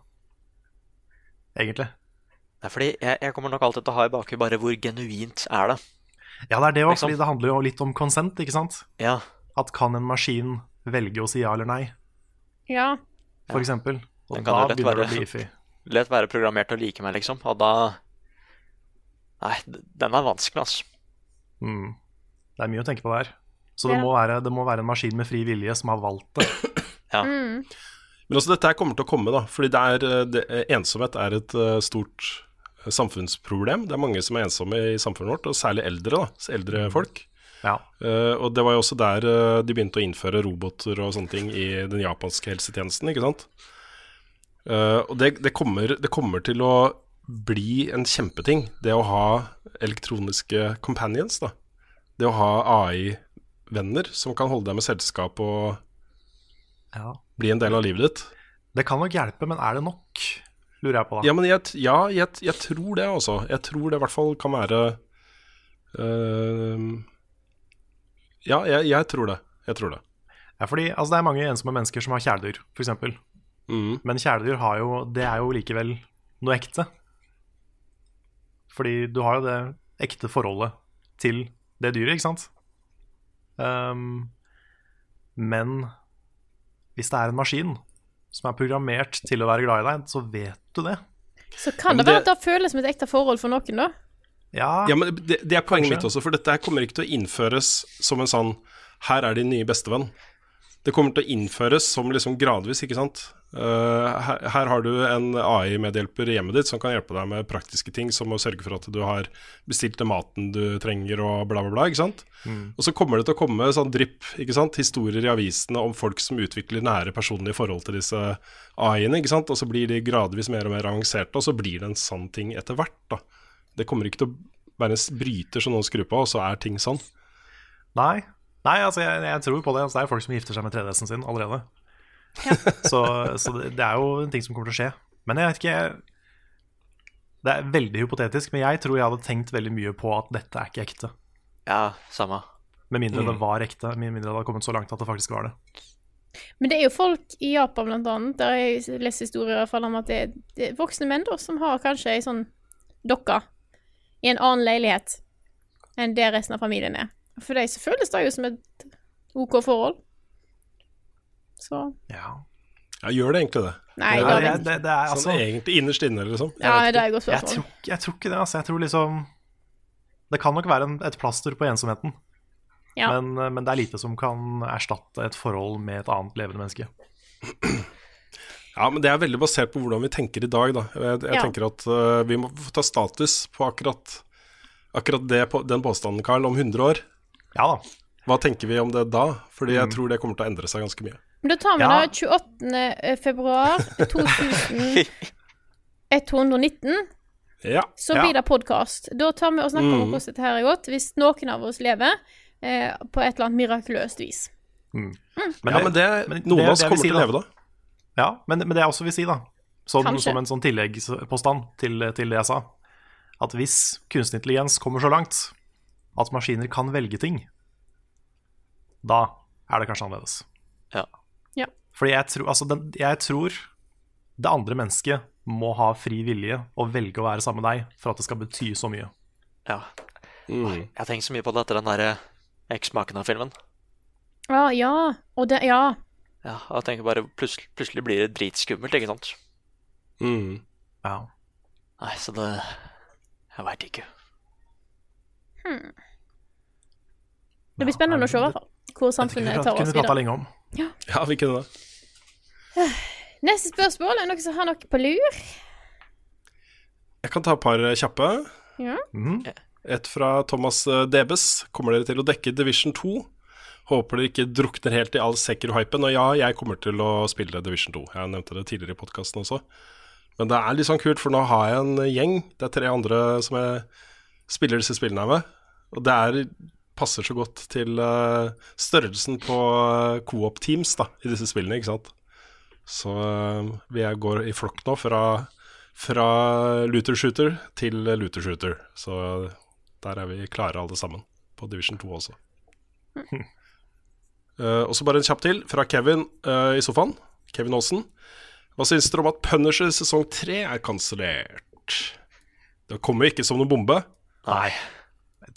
egentlig. Det er fordi jeg, jeg kommer nok alltid til å ha i bakhuet bare hvor genuint er det. Ja, det er det òg, Liksom. fordi det handler jo litt om konsent, ikke sant? Ja. At kan en maskin velge å si ja eller nei, Ja. for eksempel? Og da kan jo begynner det å bli iffy. <laughs> lett være programmert til å like meg, liksom. Og da Nei, den er vanskelig, altså. Mm. Det er mye å tenke på der. Så det, Ja. må være, det må være en maskin med fri vilje som har valgt det. <coughs> Ja. Mm. Men også dette her kommer til å komme, da. Fordi det er, eh, det, eh, ensomhet er et eh, stort samfunnsproblem. Det er mange som er ensomme i samfunnet vårt, og særlig eldre. da, Eldre folk. Ja. Uh, og det var jo også der uh, de begynte å innføre roboter og sånne ting i den japanske helsetjenesten, ikke sant. Uh, og det, det, kommer, det kommer til å bli en kjempeting, det å ha elektroniske companions, da. Det å ha AI-venner som kan holde deg med selskap og Ja. bli en del av livet ditt. Det kan nok hjelpe, men er det nok? Lurer jeg på, da. Ja, men jeg, ja, jeg, jeg tror det, altså. Jeg tror det i hvert fall kan være eh, Ja, jeg, jeg tror det. Jeg tror det. Ja, fordi altså, Det er mange ensomme mennesker som har kjæledyr, f.eks. Mm. Men kjæledyr har jo, det er jo likevel noe ekte. Fordi du har jo det ekte forholdet til det dyret, ikke sant? Um, men hvis det er en maskin som er programmert til å være glad i deg, så vet du det. Så kan Ja, det være at det føles som et ekte forhold for noen, da. Ja, Ja, men det, det er poenget mitt også, for dette her kommer ikke til å innføres som en sånn Her er din nye bestevenn. Det kommer til å innføres som liksom gradvis, ikke sant. Uh, her, her har du en AI-medhjelper i hjemmet ditt som kan hjelpe deg med praktiske ting, som å sørge for at du har bestilt den maten du trenger og bla, bla, bla. ikke sant? Mm. Og så kommer det til å komme sånn drypp, ikke sant? historier i avisene om folk som utvikler nære personlige forhold til disse AI-ene, ikke sant? og så blir de gradvis mer og mer avanserte, og så blir det en sann ting etter hvert. da. Det kommer ikke til å være en bryter som noen skrur på, og så er ting sånn. Nei, Nei altså jeg, jeg tror på det. Altså, det er jo folk som gifter seg med 3DS-en sin allerede. <laughs> så så det, det er jo en ting som kommer til å skje. Men jeg vet ikke Det er veldig hypotetisk, men jeg tror jeg hadde tenkt veldig mye på at dette er ikke ekte. Ja, samme. Med mindre Mm. det var ekte. Med mindre det hadde kommet så langt at det faktisk var det. Men det er jo folk i Japan, blant annet, der jeg leser historier i hvert fall om at det er, det er voksne menn da, som har kanskje ei sånn dokke i en annen leilighet enn det resten av familien er. For dem så føles det jo som et OK forhold. Så Ja, Ja, gjør det egentlig det? Nei, det, er, det, det, er altså sånn egentlig innerst inne, liksom. Jeg Ja, det er et godt jeg tror, jeg tror ikke det. Altså. Jeg tror liksom Det kan nok være en, et plaster på ensomheten. Ja. Men, men det er lite som kan erstatte et forhold med et annet levende menneske. Ja, men det er veldig basert på hvordan vi tenker i dag, da. Jeg, jeg Ja. tenker at uh, vi må få ta status på akkurat, akkurat det, på, den påstanden, Carl, om 100 år. Ja da. Hva tenker vi om det da? Fordi jeg Mm. tror det kommer til å endre seg ganske mye. Men da tar vi Ja. da 28. februar 2119, <laughs> Ja. så blir det podkast. Da tar vi og snakker om Mm. hvordan dette her er gått, hvis noen av oss lever eh, på et eller annet mirakuløst vis. Men ja, men det, men noen det- av oss kommer si, til å leve da. Ja, men, men det jeg også vil si, da, som, som en sånn tilleggspåstand til, til det jeg sa, at hvis kunstig intelligens kommer så langt at maskiner kan velge ting, da er det kanskje annerledes. Ja. Ja. Fordi jeg tror, altså den, jeg tror det andre mennesket må ha fri vilje og velge å være sammen med deg for at det skal bety så mye. Ja. Mm. Jeg har tenkt så mye på det etter den derre Eksmakene-filmen. Ja, ja. Og det Ja. Ja, jeg tenker bare plutselig, plutselig blir det dritskummelt, ikke sant? Mm. Ja. Nei, så det Jeg veit ikke. Det blir spennende å se, i hvert fall. Hvor samfunnet tar oss videre. lenge om. Ja, vi kunne det. <sighs> Neste spørsmål. Er det noen som har noe på lur? Jeg kan ta et par kjappe. Ja. Mhm. Et fra Thomas eh, Debes. Kommer dere til å dekke Division 2? Håper det ikke drukner helt i all Sekiro-hypen. Og ja, jeg kommer til å spille Division 2. Jeg nevnte det tidligere i podkasten også. Men det er litt sånn kult, for nå har jeg en gjeng. Det er tre andre som jeg spiller disse spillene med. Og det er, passer så godt til uh, størrelsen på uh, coop-teams da, i disse spillene, ikke sant. Så uh, vi går i flokk nå fra, fra looter shooter til looter shooter. Så der er vi klare alle sammen, på Division 2 også. Eh, og så bare en kjapp til fra Kevin uh, i sofaen. Kevin Aasen. Hva syns dere om at Punisher sesong tre er kansellert? Det kommer jo ikke som noen bombe. Nei.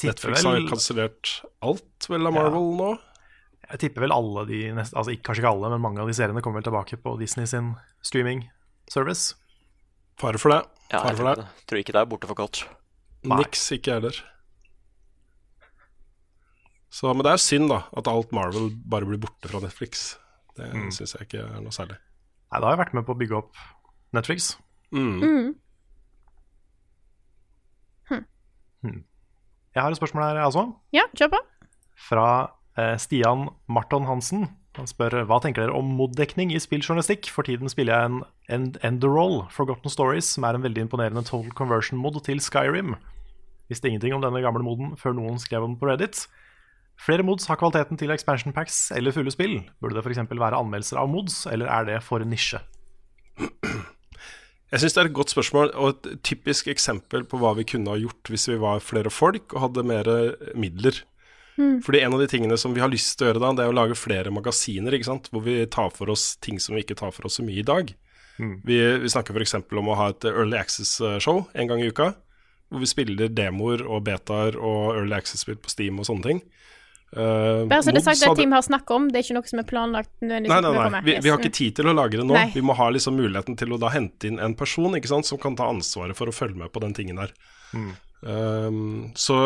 Netflix har vel- har kansellert alt vel av Marvel nå. Jeg tipper vel alle de neste, altså ikke, Kanskje ikke alle, men mange av de seriene kommer vel tilbake på Disney sin streaming service. Fare for det. Ja, jeg for det. tror ikke det er borte for godt. Niks ikke jeg heller. Så, men det er synd, da, at alt Marvel bare blir borte fra Netflix. Det Mm. syns jeg ikke er noe særlig. Nei, da har jeg vært med på å bygge opp Netflix. Mm. Mm. Hm. Jeg har et spørsmål her, altså. Ja, kjør på. Fra eh, Stian Marton Hansen. Han spør hva tenker dere om moddekning i spilljournalistikk. For tiden spiller jeg en End Enderroll, Forgotten Stories, som er en veldig imponerende total conversion-mod til Skyrim. Visste ingenting om denne gamle moden før noen skrev om den på Reddit. Flere mods har kvaliteten til expansion packs eller fulle spill. Burde det f.eks. være anmeldelser av mods, eller er det for nisje? Jeg syns det er et godt spørsmål, og et typisk eksempel på hva vi kunne ha gjort hvis vi var flere folk og hadde mer midler. Mm. Fordi en av de tingene som vi har lyst til å gjøre da, det er å lage flere magasiner, ikke sant? hvor vi tar for oss ting som vi ikke tar for oss så mye i dag. Mm. Vi, vi snakker f.eks. om å ha et Early Access-show en gang i uka, hvor vi spiller demoer og betaer og Early Access-spill på Steam og sånne ting. Uh, Bare så det er sagt, det teamet har snakket om, det er ikke noe som er planlagt nødvendigvis. Nei, nei, nei. Vi, vi har ikke tid til å lage det nå. Nei. Vi må ha liksom muligheten til å da hente inn en person ikke sant, som kan ta ansvaret for å følge med på den tingen der. Mm. Um, så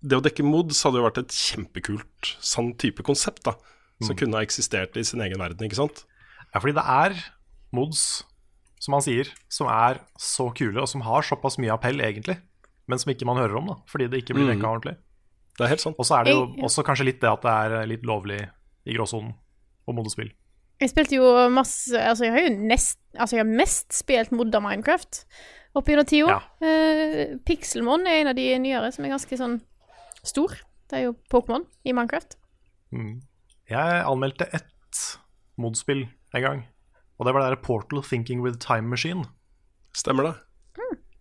det å dekke mods hadde jo vært et kjempekult sånn type konsept, da. Som Mm. kunne ha eksistert i sin egen verden, ikke sant. Ja, fordi det er mods, som han sier, som er så kule, og som har såpass mye appell, egentlig, men som ikke man hører om, da, fordi det ikke blir Mm. ordentlig. Det er helt sant. Og så er det jo Jeg- ja. også kanskje litt det at det er litt lovlig i gråsonen på modespill. Jeg spilte jo masse Altså, jeg har jo nest Altså, jeg har mest spilt modda Minecraft opp gjennom tida. Eh, Pixelmon er en av de nyere som er ganske sånn stor. Det er jo Pokémon i Minecraft. Mm. Jeg anmeldte ett modspill en gang, og det var det der Portal Thinking with Time Machine. Stemmer det.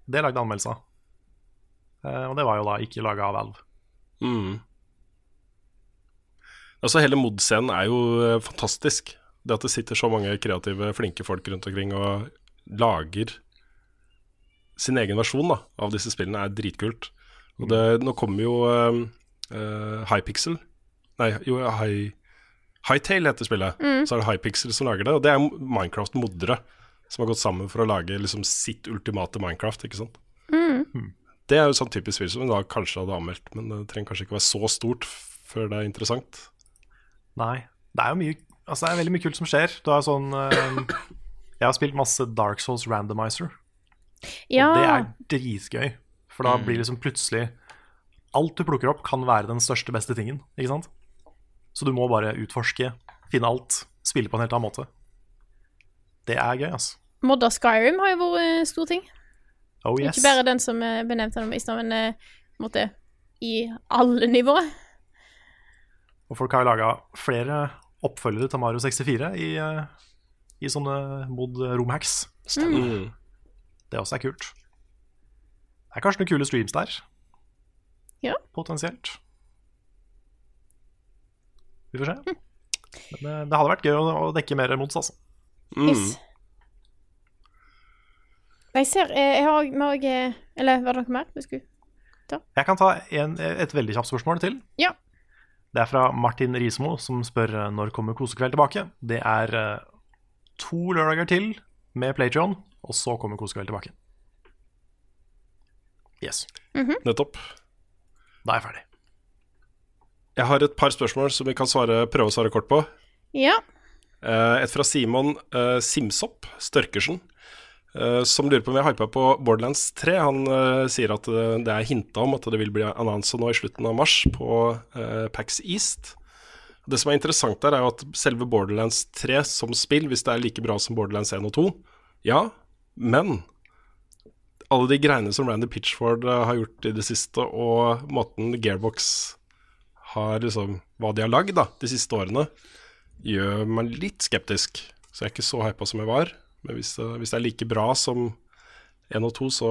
Det lagde anmeldelse av. Uh, og det var jo da ikke laga av Valve. Mm. Altså Hele mod-scenen er jo eh, fantastisk. Det at det sitter så mange kreative, flinke folk rundt omkring og lager sin egen versjon da, av disse spillene, er dritkult. Og det, nå kommer jo uh, Hypixel Nei, jo, High, Hightail heter spillet. Mm. Så er det Hypixel som lager det. Og det er Minecraft-modere som har gått sammen for å lage liksom, sitt ultimate Minecraft. ikke sant? Mm. Det er jo sånn typisk spill som hun da kanskje hadde anmeldt, men det trenger kanskje ikke være så stort før det er interessant. Nei. Det er jo mye Altså det er veldig mye kult som skjer. Du har sånn uh, Jeg har spilt masse Dark Souls Randomizer. Ja. Og det er dritgøy. For da Mm. blir liksom plutselig Alt du plukker opp, kan være den største, beste tingen. Ikke sant? Så du må bare utforske, finne alt, spille på en helt annen måte. Det er gøy, altså. Modda Skyrim har jo vært stor ting. Oh yes. Ikke bare den som er benevnt av dem, men eh, måte i alle nivåer. Og folk har laga flere oppfølgere til Mario 64 i, eh, i sånne mod romhacks. Mm. Det også er kult. Det er kanskje noen kule streams der, Ja. potensielt. Vi får se. Men eh, det hadde vært gøy å, å dekke mer mods, altså. Mm. Yes. Jeg ser eh, Jeg har også, eh, Eller var det noe mer vi skulle ta? Jeg kan ta en, et veldig kjapt spørsmål til. Ja. Det er fra Martin Rismo, som spør eh, når kommer Kosekveld tilbake. Det er eh, to lørdager til med Playtron, og så kommer Kosekveld tilbake. Yes. Nettopp. Da er jeg ferdig. Jeg har et par spørsmål som vi kan svare, prøve å svare kort på. Ja. Eh, et fra Simon eh, Simsopp Størkersen, eh, som lurer på om jeg hypa på Borderlands 3. Han eh, sier at det, det er hinta om at det vil bli annonsa nå i slutten av mars på eh, PAX East. Det som er interessant der, er jo at selve Borderlands 3 som spill, hvis det er like bra som Borderlands 1 og 2, ja, men alle de greiene som Randy Pitchford eh, har gjort i det siste, og måten Gearbox har liksom Hva de har lagd de siste årene, gjør meg litt skeptisk. Så jeg er ikke så hypa som jeg var. Men hvis det, hvis det er like bra som 1 og 2, så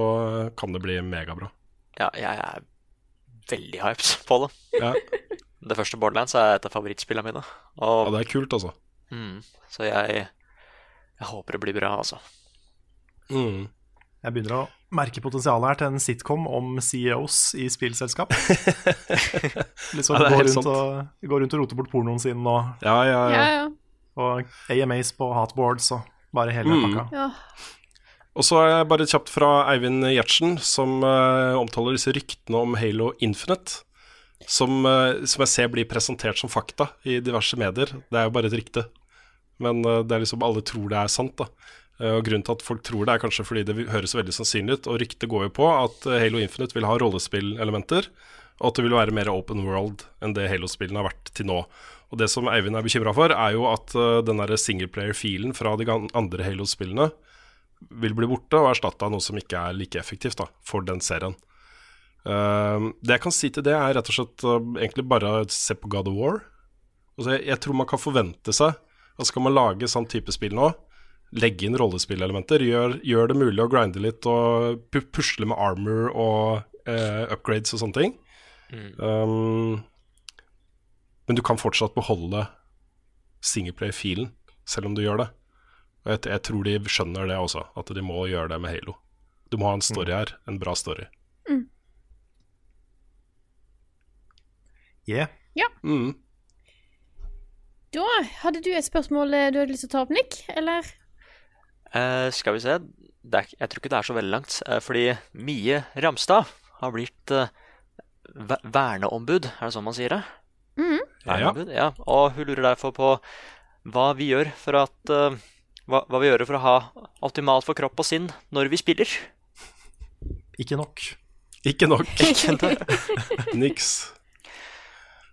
kan det bli megabra. Ja, jeg er veldig hyped på det. Ja. <laughs> Det første Borderlands er et av favorittspillene mine. Og, Ja, det er kult, altså. mm, så jeg, jeg håper det blir bra, altså. Mm. Jeg begynner å merke potensialet her til en sitcom om CEOs i spillselskap. <laughs> Liksom Ja, går, gå, rundt og, går rundt og roter bort pornoen sin og, Ja, ja, ja. Ja, ja. og AMAs på hotboards og bare hele Mm. pakka. ja. Og så er jeg bare kjapt fra Eivind Gjertsen, som uh, omtaler disse ryktene om Halo Infinite. Som, uh, som jeg ser blir presentert som fakta i diverse medier. Det er jo bare et rykte. Men uh, det er liksom alle tror det er sant, da. Og Grunnen til at folk tror det, er kanskje fordi det høres veldig sannsynlig ut. Og ryktet går jo på at Halo Infinite vil ha rollespillelementer, og at det vil være mer open world enn det Halo-spillene har vært til nå. Og det som Eivind er bekymra for, er jo at uh, den singleplayer-filen fra de andre Halo-spillene vil bli borte og erstatta av noe som ikke er like effektivt da, for den serien. Uh, det jeg kan si til det, er rett og slett uh, egentlig bare se på God of War. Altså, jeg, jeg tror man kan forvente seg at skal man lage sånn type spill nå, legge inn rollespillelementer, gjør, gjør det mulig å grinde litt og pusle med armor og uh, upgrades og sånne ting. Um, men du kan fortsatt beholde singleplay-filen, selv om du gjør det. Og jeg, jeg tror de skjønner det også, at de må gjøre det med Halo. Du må ha en story her, en bra story. Yeah. Ja. Mm. Da hadde du et spørsmål eh, du hadde lyst til å ta opp, Nick? Eller? Uh, skal vi se det er, Jeg tror ikke det er så veldig langt. Uh, fordi Mie Ramstad har blitt uh, verneombud, er det sånn man sier det? Mhm. Verneombud, ja. Og hun lurer derfor på hva vi gjør for at uh, hva, hva vi gjør for å ha optimalt for kropp og sinn når vi spiller. Ikke nok. Ikke nok. <laughs> Niks.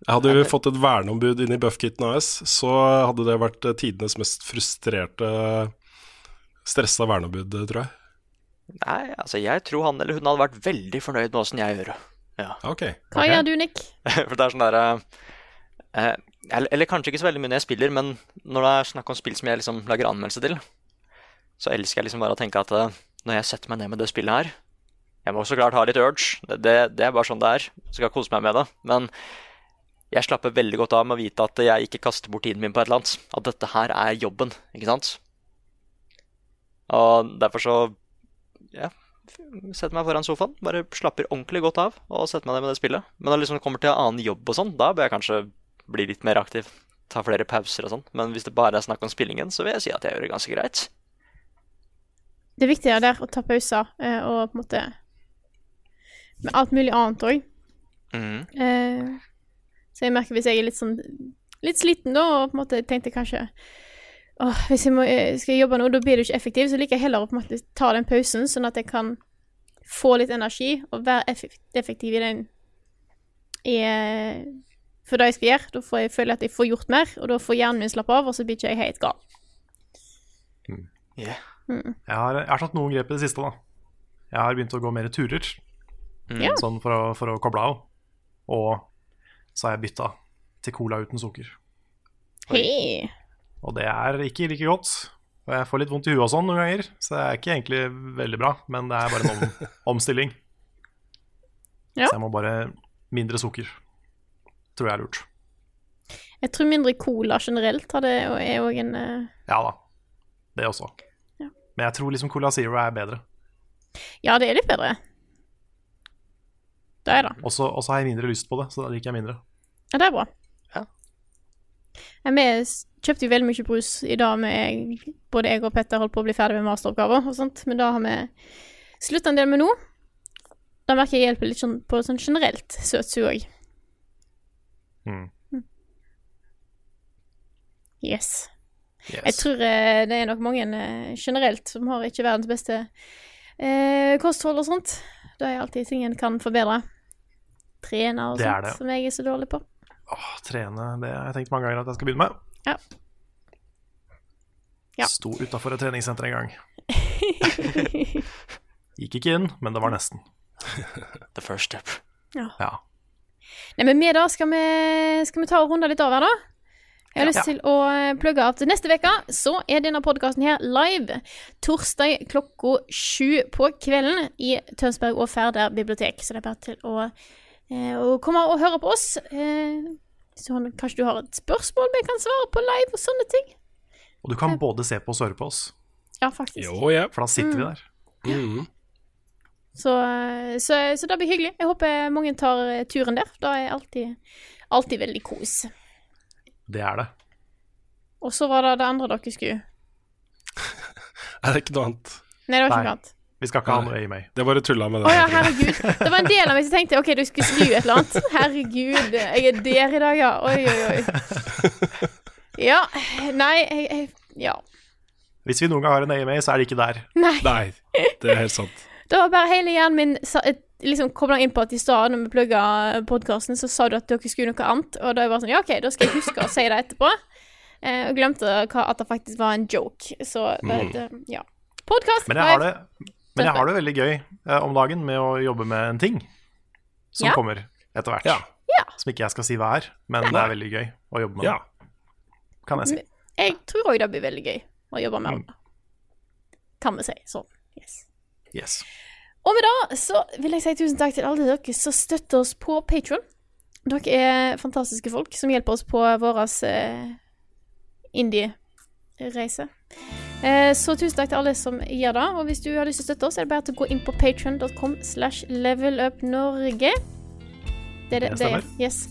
Hadde vi fått et verneombud inn i Buffkitten AS, så hadde det vært eh, tidenes mest frustrerte, stressa verneombud, tror jeg. Nei, altså jeg tror han eller hun hadde vært veldig fornøyd med åssen jeg gjør det. Ja. Ok. Hva gjør du, Nick? <laughs> For det er sånn derre eh, eller, eller kanskje ikke så veldig mye når jeg spiller, men når det er snakk om spill som jeg liksom lager anmeldelse til, så elsker jeg liksom bare å tenke at eh, når jeg setter meg ned med det spillet her Jeg må så klart ha litt urge, det, det, det er bare sånn det er. Jeg skal kose meg med det. Men jeg slapper veldig godt av med å vite at jeg ikke kaster bort tiden min på et eller annet. At dette her er jobben, ikke sant? Og derfor så ja, setter meg foran sofaen, bare slapper ordentlig godt av og setter meg ned med det spillet. Men når det liksom kommer til annen jobb og sånn, da bør jeg kanskje bli litt mer aktiv. Ta flere pauser og sånn. Men hvis det bare er snakk om spillingen, så vil jeg si at jeg gjør det ganske greit. Det er der å ta pauser eh, og på en måte Med alt mulig annet òg. Mm. Eh, så jeg merker hvis jeg er litt sånn litt sliten da, og på en måte tenkte kanskje Åh, hvis jeg må, eh, skal jeg jobbe nå, da blir det ikke effektivt, så liker jeg heller å på en måte ta den pausen, sånn at jeg kan få litt energi og være effektiv i den i, for det jeg skal gjøre. Da får jeg føle at jeg får gjort mer, og da får hjernen min slappe av, og så blir ikke jeg helt gal. Yeah. Mm. Jeg har, jeg har tatt noen grep i det siste, da. Jeg har begynt å gå mer turer. Mm. Sånn for å, for å koble av. Og så har jeg bytta til cola uten sukker. Hei. Og det er ikke like godt. Og jeg får litt vondt i huet og sånn noen ganger, så det er ikke egentlig veldig bra. Men det er bare en om, <laughs> omstilling. Ja. Så jeg må bare mindre sukker. Tror jeg er lurt. Jeg tror mindre cola generelt hadde, er òg en uh... Ja da. Det også. Ja. Men jeg tror liksom Cola Zero er bedre. Ja, det er litt bedre. Det er det. Og så har jeg mindre lyst på det, så da liker jeg mindre. Ja, det er bra. Ja. Vi kjøpte jo veldig mye brus i dag med Både jeg og Petter holdt på å bli ferdig med masteroppgaver og sånt, men da har vi slutta en del med nå. Da merker jeg hjelper litt sånn på sånn generelt søtsug òg. Mm. Yes. Yes. Jeg tror eh, det er nok mange eh, generelt som har ikke verdens beste eh, kosthold og sånt. Det er alltid ting en kan forbedre. Trene og sånt, det. som jeg er så dårlig på. Åh, trene, det har jeg tenkt mange ganger at jeg skal begynne med. Ja. Ja. Sto utafor et treningssenter en gang. <laughs> Gikk ikke inn, men det var nesten. <laughs> The first step. Ja. Ja. Nei, men med det skal vi, skal vi ta og runde litt av her, da. Jeg har Ja. lyst til å eh, plugge at neste uke så er denne podkasten her live. Torsdag klokka sju på kvelden i Tønsberg og Færder bibliotek. Så det er bare til å, eh, å komme og høre på oss. Eh, så kanskje du har et spørsmål vi kan svare på live og sånne ting. Og du kan både se på oss og høre på oss, Ja, faktisk. Jo, ja. for da sitter vi Mm. der. Mhm. Så, eh, så, så det blir hyggelig. Jeg håper mange tar turen der. Det er alltid, alltid veldig kos. Det er det. Og så var det det andre dere skulle <laughs> Er det ikke noe annet? Nei, det var ikke Nei. noe annet. Vi skal ikke ha noe AMA. Det bare tulla med Å det. ja, herregud. Det var en del av meg som tenkte OK, du skulle skru et eller annet. Herregud, jeg er der i dag, ja. Oi, oi, oi. <laughs> Ja. Nei, jeg, jeg Ja. Hvis vi noen gang har en AMA, så er det ikke der. Nei. Nei, det er helt sant. Det var bare hele hjernen min sa- et- liksom kobla inn på at i stad når vi plugga podkasten, så sa du at dere skulle noe annet. Og da er jeg bare sånn Ja, OK, da skal jeg huske å si det etterpå. Eh, og glemte hva, at det faktisk var en joke. Så det, Mm. det, ja. Podkast. Men jeg har det, men jeg har det veldig gøy eh, om dagen med å jobbe med en ting som Ja. kommer etter hvert. Ja. Som ikke jeg skal si hva er, men det er veldig gøy å jobbe med Ja. det. Kan jeg si. Jeg tror òg det blir veldig gøy å jobbe med det. Kan vi si. Sånn. Yes. Yes. Og med det så vil jeg si tusen takk til alle dere som støtter oss på Patron. Dere er fantastiske folk som hjelper oss på vår eh, indie-reise. Eh, så tusen takk til alle som gjør det. Og hvis du har lyst til å støtte oss, er det bare til å gå inn på patron.com slash levelupnorge. Det er det. Det er. Yes.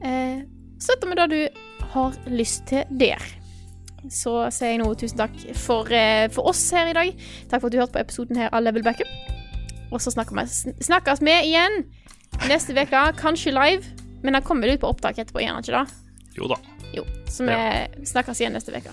Eh, støtter med det du har lyst til der. Så sier jeg nå tusen takk for, eh, for oss her i dag. Takk for at du hørte på episoden her av Level Backup. Og så snakkes vi igjen neste uke, kanskje live. Men den kommer ut på opptak etterpå, gjør den ikke det? Jo da. Jo. Så vi snakkes igjen neste uke.